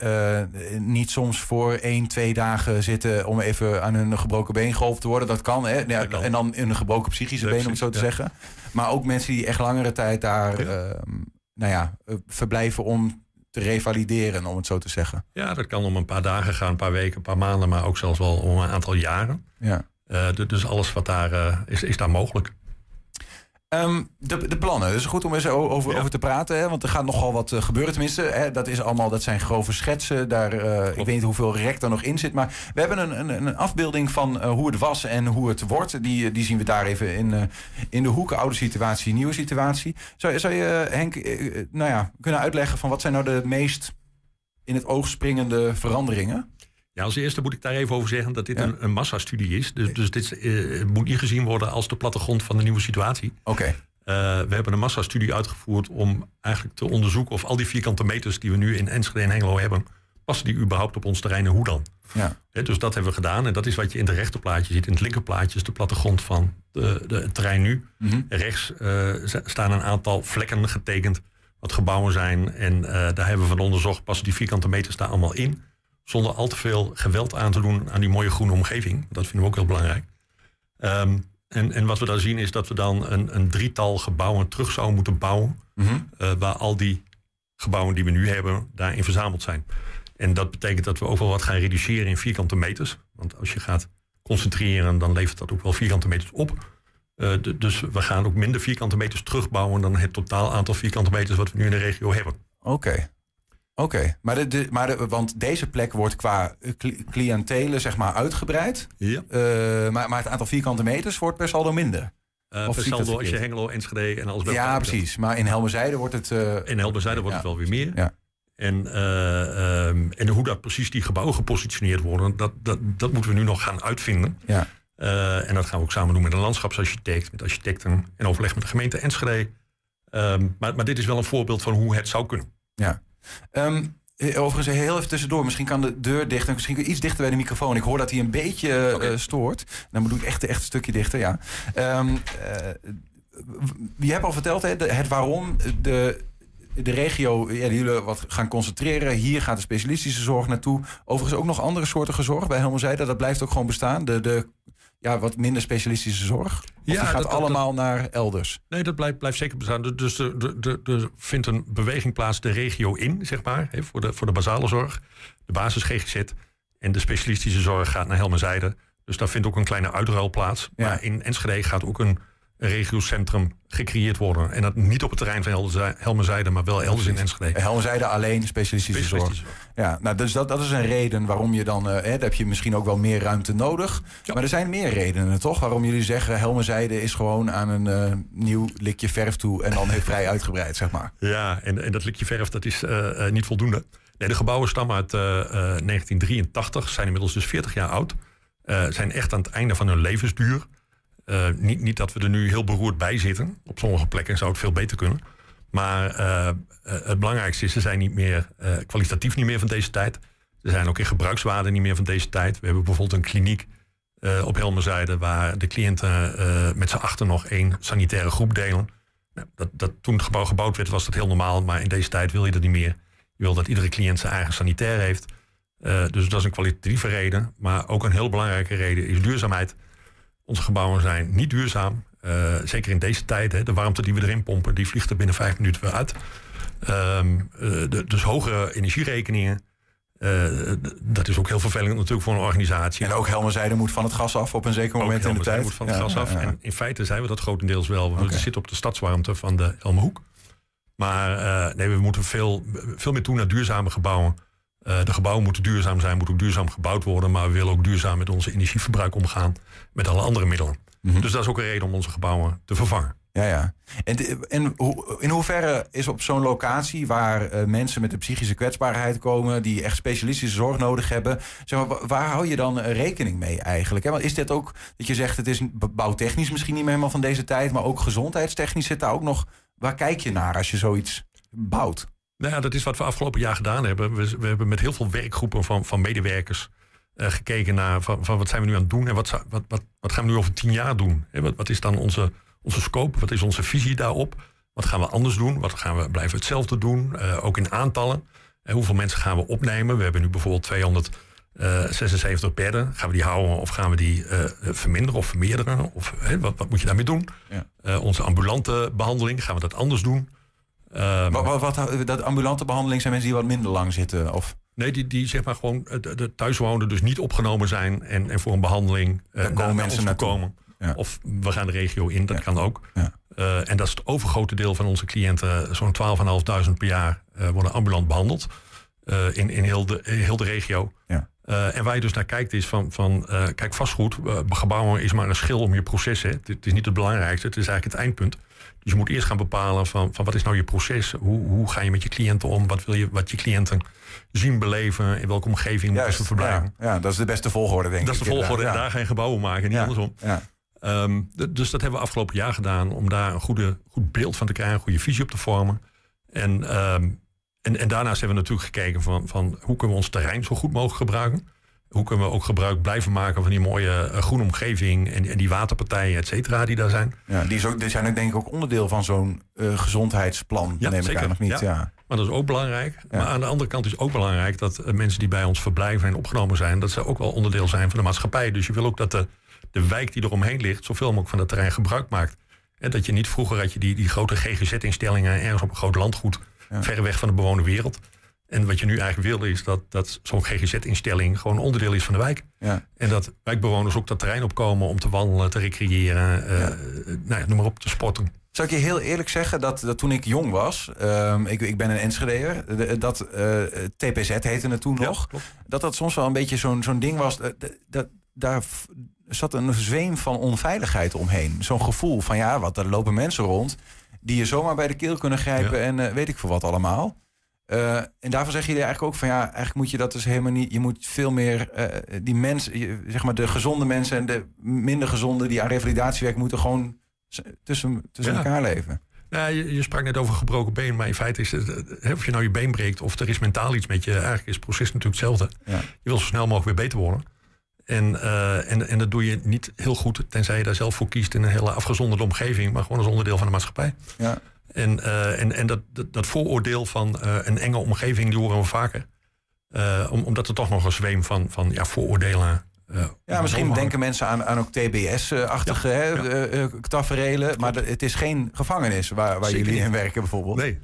niet soms voor één, twee dagen zitten om even aan hun gebroken been geholpen te worden. Dat kan, hè? Ja, dat kan. En dan in een gebroken psychische been, om het zo te ja. zeggen. Maar ook mensen die echt langere tijd daar ja. nou ja, verblijven om te revalideren, om het zo te zeggen. Ja, dat kan om een paar dagen gaan, een paar weken, een paar maanden, maar ook zelfs wel om een aantal jaren. Ja. Uh, dus alles wat daar uh, is, is daar mogelijk. Um, de, de plannen, dat is goed om eens over, ja. over te praten. Hè? Want er gaat nogal wat uh, gebeuren. Tenminste, hè? dat, is allemaal, dat zijn grove schetsen. Daar, uh, ik weet niet hoeveel rek er nog in zit. Maar we hebben een, een, een afbeelding van uh, hoe het was en hoe het wordt. Die, die zien we daar even in, in de hoek. Oude situatie, nieuwe situatie. Zou, zou je, Henk, nou ja, kunnen uitleggen van wat zijn nou de meest in het oog springende veranderingen? Ja, als eerste moet ik daar even over zeggen dat dit ja. een, een massastudie is. Dus, dus dit uh, moet niet gezien worden als de plattegrond van de nieuwe situatie. Oké. Okay. Uh, we hebben een massastudie uitgevoerd om eigenlijk te onderzoeken of al die vierkante meters die we nu in Enschede en Hengelo hebben, passen die überhaupt op ons terrein en hoe dan? Ja. He, dus dat hebben we gedaan en dat is wat je in het rechterplaatje ziet. In het linkerplaatje is de plattegrond van de, de, het terrein nu. Mhm. Mm -hmm. Rechts uh, staan een aantal vlekken getekend wat gebouwen zijn en daar hebben we van onderzocht, passen die vierkante meters daar allemaal in? Zonder al te veel geweld aan te doen aan die mooie groene omgeving. Dat vinden we ook heel belangrijk. Um, en, en wat we daar zien is dat we dan een, een drietal gebouwen terug zouden moeten bouwen. Mm -hmm. uh, waar al die gebouwen die we nu hebben daarin verzameld zijn. En dat betekent dat we ook wel wat gaan reduceren in vierkante meters. Want als je gaat concentreren, dan levert dat ook wel vierkante meters op. Uh, dus we gaan ook minder vierkante meters terugbouwen dan het totaal aantal vierkante meters wat we nu in de regio hebben. Oké. Okay. Oké, okay. maar, de, de, maar de, want deze plek wordt qua cliëntelen zeg maar uitgebreid. Ja. Uh, maar, maar het aantal vierkante meters wordt per saldo minder. Uh, per saldo als je Hengelo, Enschede en alles bij Ja, precies. Dat. Maar in Helmerzijde wordt het... Uh, in Helmerzijde wordt ja. het wel weer meer. Ja. En, um, en hoe dat precies die gebouwen gepositioneerd worden, dat, dat, dat moeten we nu nog gaan uitvinden. Ja. en dat gaan we ook samen doen met een landschapsarchitect, met architecten en overleg met de gemeente Enschede. Um, maar, maar dit is wel een voorbeeld van hoe het zou kunnen. Ja. Um, overigens, heel even tussendoor. Misschien kan de deur dichter. Misschien iets dichter bij de microfoon. Ik hoor dat hij een beetje okay. uh, stoort. Dan bedoel ik echt, echt een stukje dichter, ja. Um, uh, je hebt al verteld hè, het waarom de, de regio, ja, die jullie wat gaan concentreren. Hier gaat de specialistische zorg naartoe. Overigens ook nog andere soorten zorg bij Helmerzijde. Dat blijft ook gewoon bestaan. De, de ja, wat minder specialistische zorg? Of ja, die gaat dat, allemaal dat, naar elders? Nee, dat blijft, blijft zeker bestaan. Dus er, vindt een beweging plaats de regio in, zeg maar, hè, voor, de, voor de basale zorg. De basis GGZ en de specialistische zorg gaat naar Helmerzijde. Dus daar vindt ook een kleine uitruil plaats. Maar in Enschede gaat ook een regiocentrum gecreëerd worden. En dat niet op het terrein van Helmerzijde, maar wel elders in Enschede. Helmerzijde alleen specialistische, Specialistische zorg. Ja, nou, dus dat, dat is een reden waarom je dan... eh, hè, dan heb je misschien ook wel meer ruimte nodig. Maar er zijn meer redenen, toch? Waarom jullie zeggen... Helmerzijde is gewoon aan een eh, nieuw likje verf toe... en dan heel vrij uitgebreid, zeg maar. Ja, en, en dat likje verf, dat is eh, niet voldoende. Nee, de gebouwen stammen uit eh, eh, 1983, zijn inmiddels dus 40 jaar oud. Zijn echt aan het einde van hun levensduur. Eh, niet, niet dat we er nu heel beroerd bij zitten. Op sommige plekken zou het veel beter kunnen. Maar eh, eh, het belangrijkste is, ze zijn niet meer kwalitatief niet meer van deze tijd. Ze zijn ook in gebruikswaarde niet meer van deze tijd. We hebben bijvoorbeeld een kliniek op Helmerzijde... waar de cliënten met z'n achter nog één sanitaire groep delen. Nou, dat, dat, toen het gebouw gebouwd werd, was dat heel normaal. Maar in deze tijd wil je dat niet meer. Je wil dat iedere cliënt zijn eigen sanitair heeft. Dus dat is een kwalitatieve reden. Maar ook een heel belangrijke reden is duurzaamheid. Onze gebouwen zijn niet duurzaam. Eh, zeker in deze tijd. Hè, de warmte die we erin pompen, die vliegt er binnen vijf minuten weer uit. Ehm, eh, de- dus hogere energierekeningen. Eh, dat is ook heel vervelend natuurlijk voor een organisatie. En ook Helmerzijde moet van het gas af op een zeker moment in de tijd. moet van het Ja, gas ja, af. ja. En in feite zijn we dat grotendeels wel. We zitten op de stadswarmte van de Elmenhoek. Maar nee, we moeten veel, veel meer toe naar duurzame gebouwen. Eh, de gebouwen moeten duurzaam zijn, moeten ook duurzaam gebouwd worden. Maar we willen ook duurzaam met onze energieverbruik omgaan. Met alle andere middelen. Mhm. Dus dat is ook een reden om onze gebouwen te vervangen. Ja, ja. En, en in hoeverre is op zo'n locatie waar eh, mensen met een psychische kwetsbaarheid komen, die echt specialistische zorg nodig hebben, zeg maar, wa- waar hou je dan eh, rekening mee eigenlijk? Hè? Want is dit ook dat je zegt het is bouwtechnisch misschien niet meer helemaal van deze tijd, maar ook gezondheidstechnisch zit daar ook nog. Waar kijk je naar als je zoiets bouwt? Nou ja, dat is wat we afgelopen jaar gedaan hebben. We, we hebben met heel veel werkgroepen van, van medewerkers eh, gekeken naar van, van wat zijn we nu aan het doen en wat, wat, wat, wat gaan we nu over tien jaar doen? Wat, wat is dan onze, onze scope? Wat is onze visie daarop? Wat gaan we anders doen? Wat gaan we blijven hetzelfde doen? Eh, ook in aantallen. Eh, hoeveel mensen gaan we opnemen? We hebben nu bijvoorbeeld 276 bedden. Gaan we die houden of gaan we die verminderen of vermeerderen? Of wat, wat moet je daarmee doen? Ja. Onze ambulante behandeling, gaan we dat anders doen? Ehm, Wat, wat, wat- dat ambulante behandeling zijn mensen die wat minder lang zitten? Of? Nee, die, die zeg maar gewoon eh, de, de thuiswonenden dus niet opgenomen zijn en, en voor een behandeling eh komen naar- naar mensen naartoe. komen. Ja. Of we gaan de regio in, dat kan ook. Eh, en dat is het overgrote deel van onze cliënten, zo'n 12.500 per jaar, worden ambulant behandeld. eh, in, in heel de, in heel de regio. Ja. En waar je dus naar kijkt is van, van kijk vastgoed, gebouwen is maar een schil om je processen. Het is niet het belangrijkste, het is eigenlijk het eindpunt. Dus je moet eerst gaan bepalen van, van wat is nou je proces? Hoe, hoe ga je met je cliënten om? Wat wil je wat je cliënten zien, beleven? In welke omgeving moeten ze verblijven? Ja, ja, dat is de beste volgorde, denk ik. Dat is de volgorde. En daar je gebouwen maken, niet andersom. Ja. Ehm, d- dus dat hebben we afgelopen jaar gedaan om daar een goede, goed beeld van te krijgen, een goede visie op te vormen. En, ehm, en, en daarnaast hebben we natuurlijk gekeken van, van hoe kunnen we ons terrein zo goed mogelijk gebruiken. Hoe kunnen we ook gebruik blijven maken van die mooie eh, groene omgeving en, en die waterpartijen, et cetera, die daar zijn. Ja, die, is ook, die zijn ook denk ik ook onderdeel van zo'n eh, gezondheidsplan, neem ik aan, of niet? Ja. Maar dat is ook belangrijk. Maar aan de andere kant is ook belangrijk dat eh, mensen die bij ons verblijven en opgenomen zijn, dat ze ook wel onderdeel zijn van de maatschappij. Dus je wil ook dat de, de wijk die eromheen ligt, zoveel mogelijk van dat terrein gebruik maakt. En dat je niet vroeger had je die, die grote GGZ-instellingen ergens op een groot landgoed, ver weg van de bewoonde wereld. En wat je nu eigenlijk wil is dat, dat zo'n GGZ-instelling gewoon onderdeel is van de wijk. Ja. En dat wijkbewoners ook dat terrein opkomen om te wandelen, te recreëren, eh, nou ja, noem maar op, te sporten. Zou ik je heel eerlijk zeggen dat, dat toen ik jong was, ehm, ik, ik ben een Enschedeer, de- dat eh, TPZ heette het toen nog, dat dat soms wel een beetje zo'n zo'n ding was, dat, dat, daar zat een zweem van onveiligheid omheen. Zo'n gevoel van ja, wat er lopen mensen rond die je zomaar bij de keel kunnen grijpen en eh, weet ik voor wat allemaal. Eh, en daarvan zeggen jullie eigenlijk ook van ja, eigenlijk moet je dat dus helemaal niet. Je moet veel meer eh, die mensen, je- zeg maar de gezonde mensen en de minder gezonde die aan revalidatie werken, moeten gewoon tussen, tussen Ja. elkaar leven. Nou, je, je sprak net over gebroken been, maar in feite is het, eh, of je nou je been breekt of er is mentaal iets met je, eigenlijk is het proces natuurlijk hetzelfde. Ja. Je wil zo snel mogelijk weer beter worden. En, en, en dat doe je niet heel goed, tenzij je daar zelf voor kiest in een hele afgezonderde omgeving, maar gewoon als onderdeel van de maatschappij. Ja. En, eh, en, en dat, dat, dat vooroordeel van eh, een enge omgeving, die horen we vaker. Eh, om, omdat er toch nog een zweem van, van ja, vooroordelen. Ja, misschien denken mensen aan, aan ook TBS-achtige eh, taferelen. Maar het is geen gevangenis waar, waar Zeker jullie in werken bijvoorbeeld. Nee.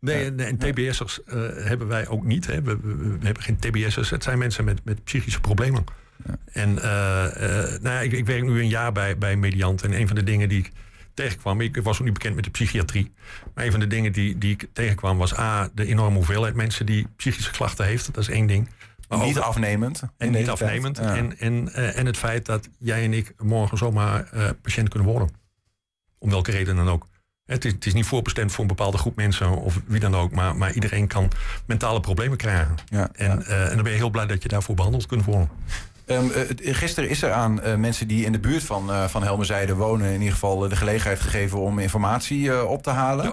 Nee, en, en TBS'ers hebben wij ook niet. Hè. We, we- we hebben geen TBS'ers. Het zijn mensen met, met psychische problemen. En nou ja, ik, ik werk nu een jaar bij, bij Mediant. En een van de dingen die ik tegenkwam... Ik was ook niet bekend met de psychiatrie. Maar een van de dingen die, die ik tegenkwam was... A, de enorme hoeveelheid mensen die psychische klachten heeft. Dat is één ding. Maar niet ook- afnemend. en niet afnemend. Ja. En, en, eh, en het feit dat jij en ik morgen zomaar eh, patiënt kunnen worden. Om welke reden dan ook. Het is, het is niet voorbestemd voor een bepaalde groep mensen of wie dan ook. Maar, maar iedereen kan mentale problemen krijgen. en, eh, en dan ben je heel blij dat je daarvoor behandeld kunt worden. Ehm, eh, gisteren is er aan eh, mensen die in de buurt van, eh van Helmerzijde wonen... in ieder geval de gelegenheid gegeven om informatie op te halen.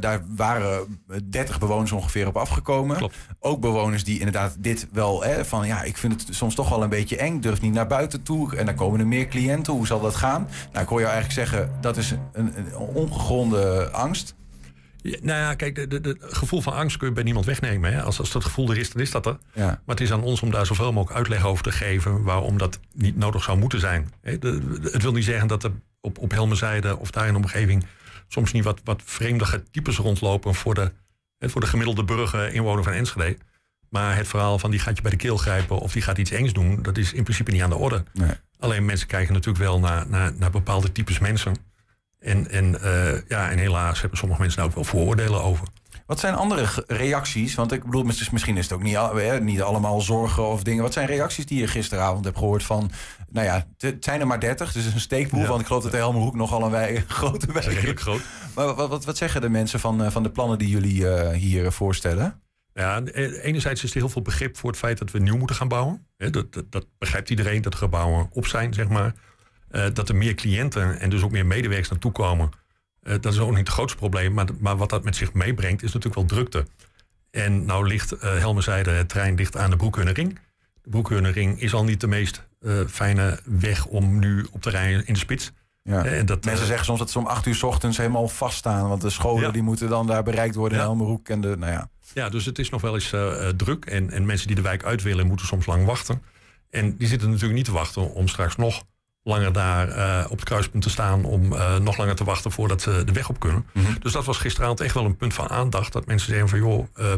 Daar waren 30 bewoners ongeveer op afgekomen. Ook bewoners die inderdaad dit wel... Hè, van ja, ik vind het soms toch wel een beetje eng. Durf niet naar buiten toe. En dan komen er meer cliënten. Hoe zal dat gaan? Nou, ik hoor jou eigenlijk zeggen... dat is een, een ongegronde angst. Ja, nou ja, kijk, het gevoel van angst kun je bij niemand wegnemen. Hè? Als, als dat gevoel er is, dan is dat er. Ja. Maar het is aan ons om daar zoveel mogelijk uitleg over te geven... waarom dat niet nodig zou moeten zijn. Hè, de- de- het wil niet zeggen dat er op, op Helmenzijde of daar in de omgeving... soms niet wat, wat vreemdige types rondlopen... voor de, hè, voor de gemiddelde burger, inwoner van Enschede. Maar het verhaal van die gaat je bij de keel grijpen... of die gaat iets engs doen, dat is in principe niet aan de orde. Alleen mensen kijken natuurlijk wel naar, naar, naar bepaalde types mensen... En, en, eh, ja, en helaas hebben sommige mensen daar ook wel vooroordelen over. Wat zijn andere reacties? Want ik bedoel, mis- misschien is het ook niet, hè, niet allemaal zorgen of dingen. Wat zijn reacties die je gisteravond hebt gehoord van... Nou ja, het- zijn er maar 30, dus het is een steekproef. Want ik geloof dat de Helmerhoek nogal een wij, grote wijk is. redelijk groot. Maar wat, wat, wat zeggen de mensen van, eh, van de plannen die jullie eh, hier voorstellen? Ja, enerzijds is er heel veel begrip voor het feit dat we nieuw moeten gaan bouwen. Dat, dat, dat begrijpt iedereen, dat gebouwen op zijn, zeg maar. Eh, dat er meer cliënten en dus ook meer medewerkers naartoe komen. Eh, dat is ook niet het grootste probleem. Maar, maar wat dat met zich meebrengt, is natuurlijk wel drukte. En nou ligt uh, Helmerzijde, het trein ligt aan de Broekhunnerring. De Broekhunnerring is al niet de meest eh, fijne weg om nu op te rijden in de spits. Ja. Eh, en dat, Mensen eh, zeggen soms dat ze om 8 uur 's ochtends helemaal vaststaan. Want de scholen Ja. die moeten dan daar bereikt worden in. Helmerhoek. En de, nou ja. Ja, dus het is nog wel eens eh, eh, druk. En, en mensen die de wijk uit willen, moeten soms lang wachten. En die zitten natuurlijk niet te wachten om straks nog langer daar eh, op het kruispunt te staan. Om eh, nog langer te wachten voordat ze de weg op kunnen. Dus dat was gisteravond echt wel een punt van aandacht. Dat mensen zeggen van joh, eh,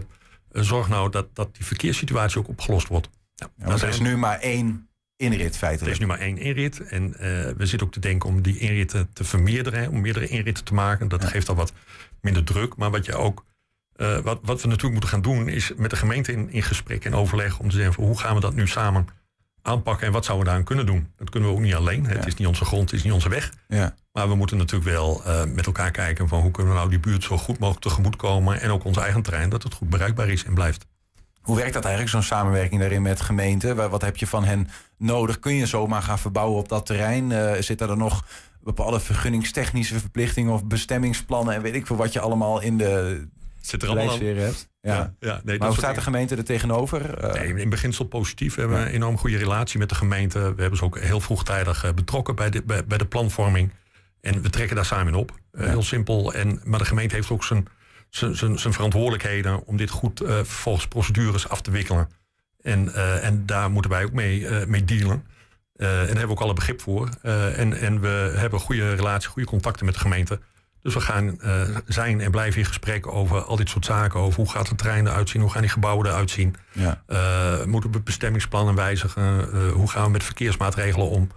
zorg nou dat, dat die verkeerssituatie ook opgelost wordt. Nou, Ja, er is nu maar één inrit er feitelijk. is nu maar één inrit. En we zitten ook te denken om die inritten te vermeerderen. hè, Om meerdere inritten te maken. Dat geeft al wat minder druk. Maar wat je ook. wat, wat we natuurlijk moeten gaan doen, is met de gemeente in, in gesprek en overleg om te zeggen van hoe gaan we dat nu samen aanpakken en wat zouden we daaraan kunnen doen. Dat kunnen we ook niet alleen. Het is niet onze grond, het is niet onze weg. Ja. Maar we moeten natuurlijk wel eh, met elkaar kijken van hoe kunnen we nou die buurt zo goed mogelijk tegemoetkomen. En ook ons eigen terrein, dat het goed bereikbaar is en blijft. Hoe werkt dat eigenlijk, zo'n samenwerking daarin met gemeenten? Wa- Wat heb je van hen nodig? Kun je zomaar gaan verbouwen op dat terrein? Eh zitten er nog bepaalde vergunningstechnische verplichtingen of bestemmingsplannen en weet ik veel wat je allemaal in de Zit er allemaal aan. hebt? Ja. Ja, nee, maar hoe staat de gemeente er tegenover? Eh, Nee, in beginsel positief. We hebben een enorm goede relatie met de gemeente. We hebben ze ook heel vroegtijdig eh, betrokken bij de, bij, bij de planvorming. En we trekken daar samen in op. Eh, Heel simpel. En, maar de gemeente heeft ook zijn, zijn, zijn, zijn verantwoordelijkheden om dit goed eh, volgens procedures af te wikkelen. En, en daar moeten wij ook mee, mee dealen. En daar hebben we ook alle begrip voor. En, en we hebben goede relatie, goede contacten met de gemeente. Dus we gaan eh, zijn en blijven in gesprek over al dit soort zaken. Over hoe gaat het terrein eruit zien, hoe gaan die gebouwen eruit zien. Ja. Eh, moeten we bestemmingsplannen wijzigen? Eh, hoe gaan we met verkeersmaatregelen om?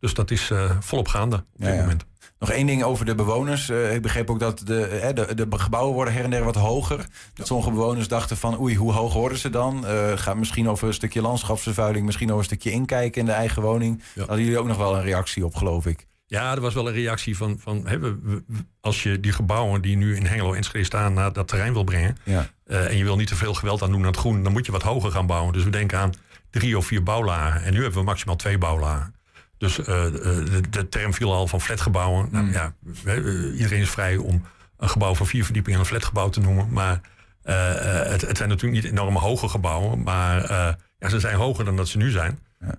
Dus dat is volop gaande op dit Ja, ja. moment. Nog één ding over de bewoners. Ik begreep ook dat de, de, de gebouwen worden her en der wat hoger. Dat sommige bewoners dachten van oei, hoe hoog worden ze dan? Gaat misschien over een stukje landschapsvervuiling, misschien over een stukje inkijken in de eigen woning. Daar hadden jullie ook nog wel een reactie op, geloof ik. Ja, er was wel een reactie van, van hè, we- als je die gebouwen die nu in Hengelo en Enschede staan naar dat terrein wil brengen. Ja. eh, en je wil niet te veel geweld aan doen aan het groen, dan moet je wat hoger gaan bouwen. Dus we denken aan drie of vier bouwlagen. En nu hebben we maximaal twee bouwlagen. Dus eh, de, de term viel al van flatgebouwen. Nou, ja, we- eh, iedereen is vrij om een gebouw van vier verdiepingen een flatgebouw te noemen. Maar eh, eh, het, het zijn natuurlijk niet enorme hoge gebouwen. Maar eh, ja, ze zijn hoger dan dat ze nu zijn.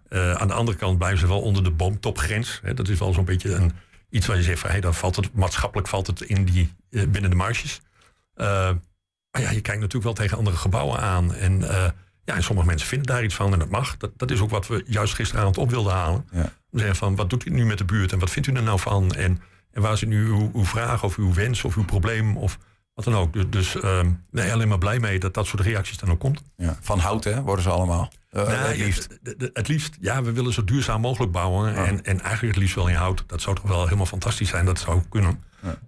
Eh, aan de andere kant blijven ze wel onder de boomtopgrens. Hè, dat is wel zo'n beetje een, iets waar je zegt van hey, dan valt het maatschappelijk valt het in die, eh, binnen de marges. Eh, maar ja, je kijkt natuurlijk wel tegen andere gebouwen aan. En, ja, en sommige mensen vinden daar iets van en dat mag. Dat, dat is ook wat we juist gisteravond op wilden halen. We zeggen van wat doet u nu met de buurt en wat vindt u er nou van? En, en waar zit nu uw, uw vraag of uw wens of uw probleem? Of Wat dan ook. Dus, dus ehm, nee, alleen maar blij mee dat dat soort reacties dan ook komt. Ja, van hout hè, worden ze allemaal. Uh, Nou, het ja, liefst. het liefst, ja, we willen zo duurzaam mogelijk bouwen. En, en eigenlijk het liefst wel in hout. Dat zou toch wel helemaal fantastisch zijn, dat zou kunnen.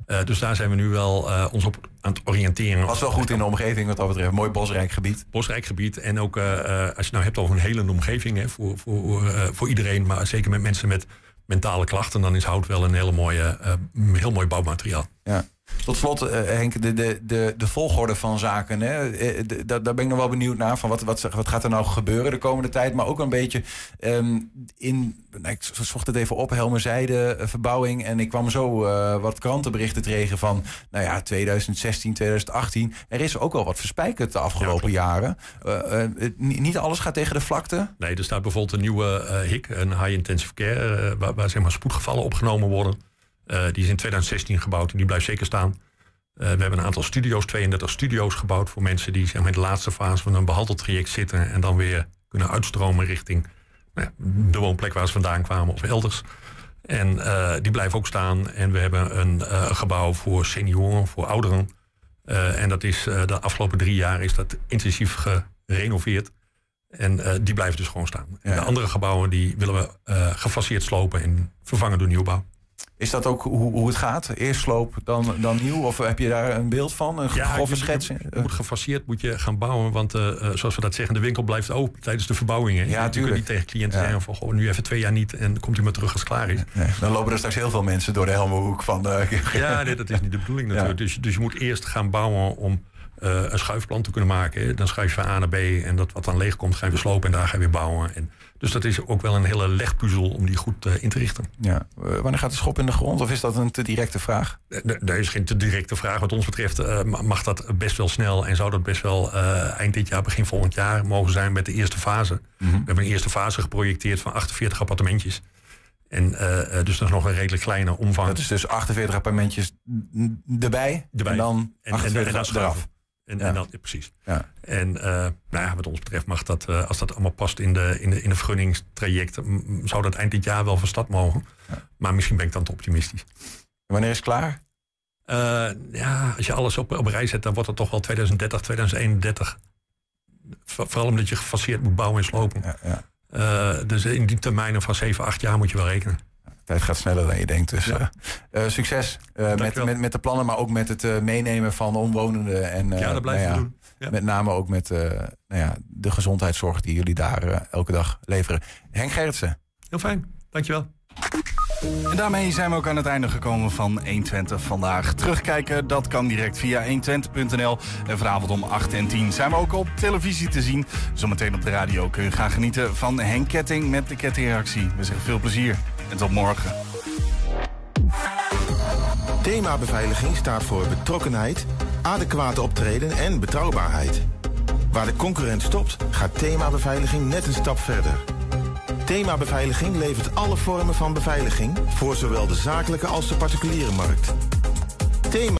Eh, dus daar zijn we nu wel eh, ons op aan het oriënteren. Was wel goed in de omgeving wat dat betreft. Mooi bosrijk gebied. Bosrijk gebied. En ook eh, eh, als je nou hebt over een hele omgeving hè, voor, voor, eh, voor iedereen. Maar zeker met mensen met mentale klachten. Dan is hout wel een hele mooie, eh, heel mooi bouwmateriaal. Ja. Tot slot, eh, Henk, de, de, de, de volgorde van zaken. Hè? Eh, de- daar, ben ik nog wel benieuwd naar. Van wat, wat, wat gaat er nou gebeuren de komende tijd? Maar ook een beetje ehm, in. Nou, ik zocht het even op, Helmer Zijde, eh, verbouwing. En ik kwam zo wat krantenberichten tegen van. Nou ja, 2016, 2018. Er is ook wel wat verspijkerd de afgelopen jaren. Niet alles gaat tegen de vlakte. Nee, er staat bijvoorbeeld een nieuwe HIC, een High Intensive Care, waar, waar zeg maar spoedgevallen opgenomen worden. Eh, die is in 2016 gebouwd en die blijft zeker staan. Eh, we hebben een aantal studio's, 32 studio's gebouwd voor mensen die zeg maar, in de laatste fase van een behandeltraject zitten en dan weer kunnen uitstromen richting nou ja, de woonplek waar ze vandaan kwamen of elders. En eh, die blijven ook staan. En we hebben een gebouw voor senioren, voor ouderen. En dat is de afgelopen drie jaar is dat intensief gerenoveerd. En die blijven dus gewoon staan. En de andere gebouwen die willen we gefaseerd slopen en vervangen door nieuwbouw. Is dat ook hoe, hoe het gaat? Eerst sloop, dan, dan nieuw? Of heb je daar een beeld van? Een grove schets? Je, je moet gefaseerd moet je gaan bouwen. Want eh, eh, zoals we dat zeggen, de winkel blijft open tijdens de verbouwing. Hè. Ja, je kunt niet tegen cliënten Ja. zeggen van goh, nu even twee jaar niet en komt u maar terug als het klaar is. Nee, dan lopen er straks heel veel mensen door de Helmerhoek van... eh, Ja, nee, dat is niet de bedoeling natuurlijk. Dus, dus je moet eerst gaan bouwen om eh, een schuifplan te kunnen maken. hè. Dan schuif je van A naar B en dat wat dan leeg komt, ga je weer slopen en daar ga je weer bouwen. En, dus dat is ook wel een hele legpuzzel om die goed eh, in te richten. Ja. Eh, wanneer gaat de schop in de grond? Of is dat een te directe vraag? Er is geen te directe vraag. Wat ons betreft ma- mag dat best wel snel en zou dat best wel eind dit jaar, begin volgend jaar mogen zijn met de eerste fase. Mhm. We hebben een eerste fase geprojecteerd van 48 appartementjes. En eh, eh, dus nog een redelijk kleine omvang. Dat is dus 48 appartementjes erbij, Erbij. en dan En- en- 48 en eraf. En, Ja. en ja, precies. Ja. En eh, nou ja, wat ons betreft mag dat, eh, als dat allemaal past in de, in de, in de vergunningstraject, m- zou dat eind dit jaar wel van start mogen. Maar misschien ben ik dan te optimistisch. Wanneer is het klaar? Eh, ja, als je alles op, op rij zet, dan wordt het toch wel 2030, 2031. Voor- Vooral omdat je gefaseerd moet bouwen en slopen. Dus in die termijnen van 7, 8 jaar moet je wel rekenen. Tijd gaat sneller dan je denkt. Dus eh, eh, succes eh, met, met, met de plannen, maar ook met het eh, meenemen van omwonenden. En, eh, Ja, dat blijven nou we doen. Ja. Met name ook met eh, nou ja, de gezondheidszorg die jullie daar elke dag leveren. Henk Gerritsen. Heel fijn, dankjewel. En daarmee zijn we ook aan het einde gekomen van 120 vandaag. Terugkijken, dat kan direct via 120.nl. En vanavond om 8 en 10 zijn we ook op televisie te zien. Zometeen op de radio kun je gaan genieten van Henk Ketting met de kettingreactie. We zeggen veel plezier en tot morgen. Thema beveiliging staat voor betrokkenheid, adequate optreden en betrouwbaarheid. Waar de concurrent stopt, gaat thema beveiliging net een stap verder. Thema beveiliging levert alle vormen van beveiliging voor zowel de zakelijke als de particuliere markt. Thema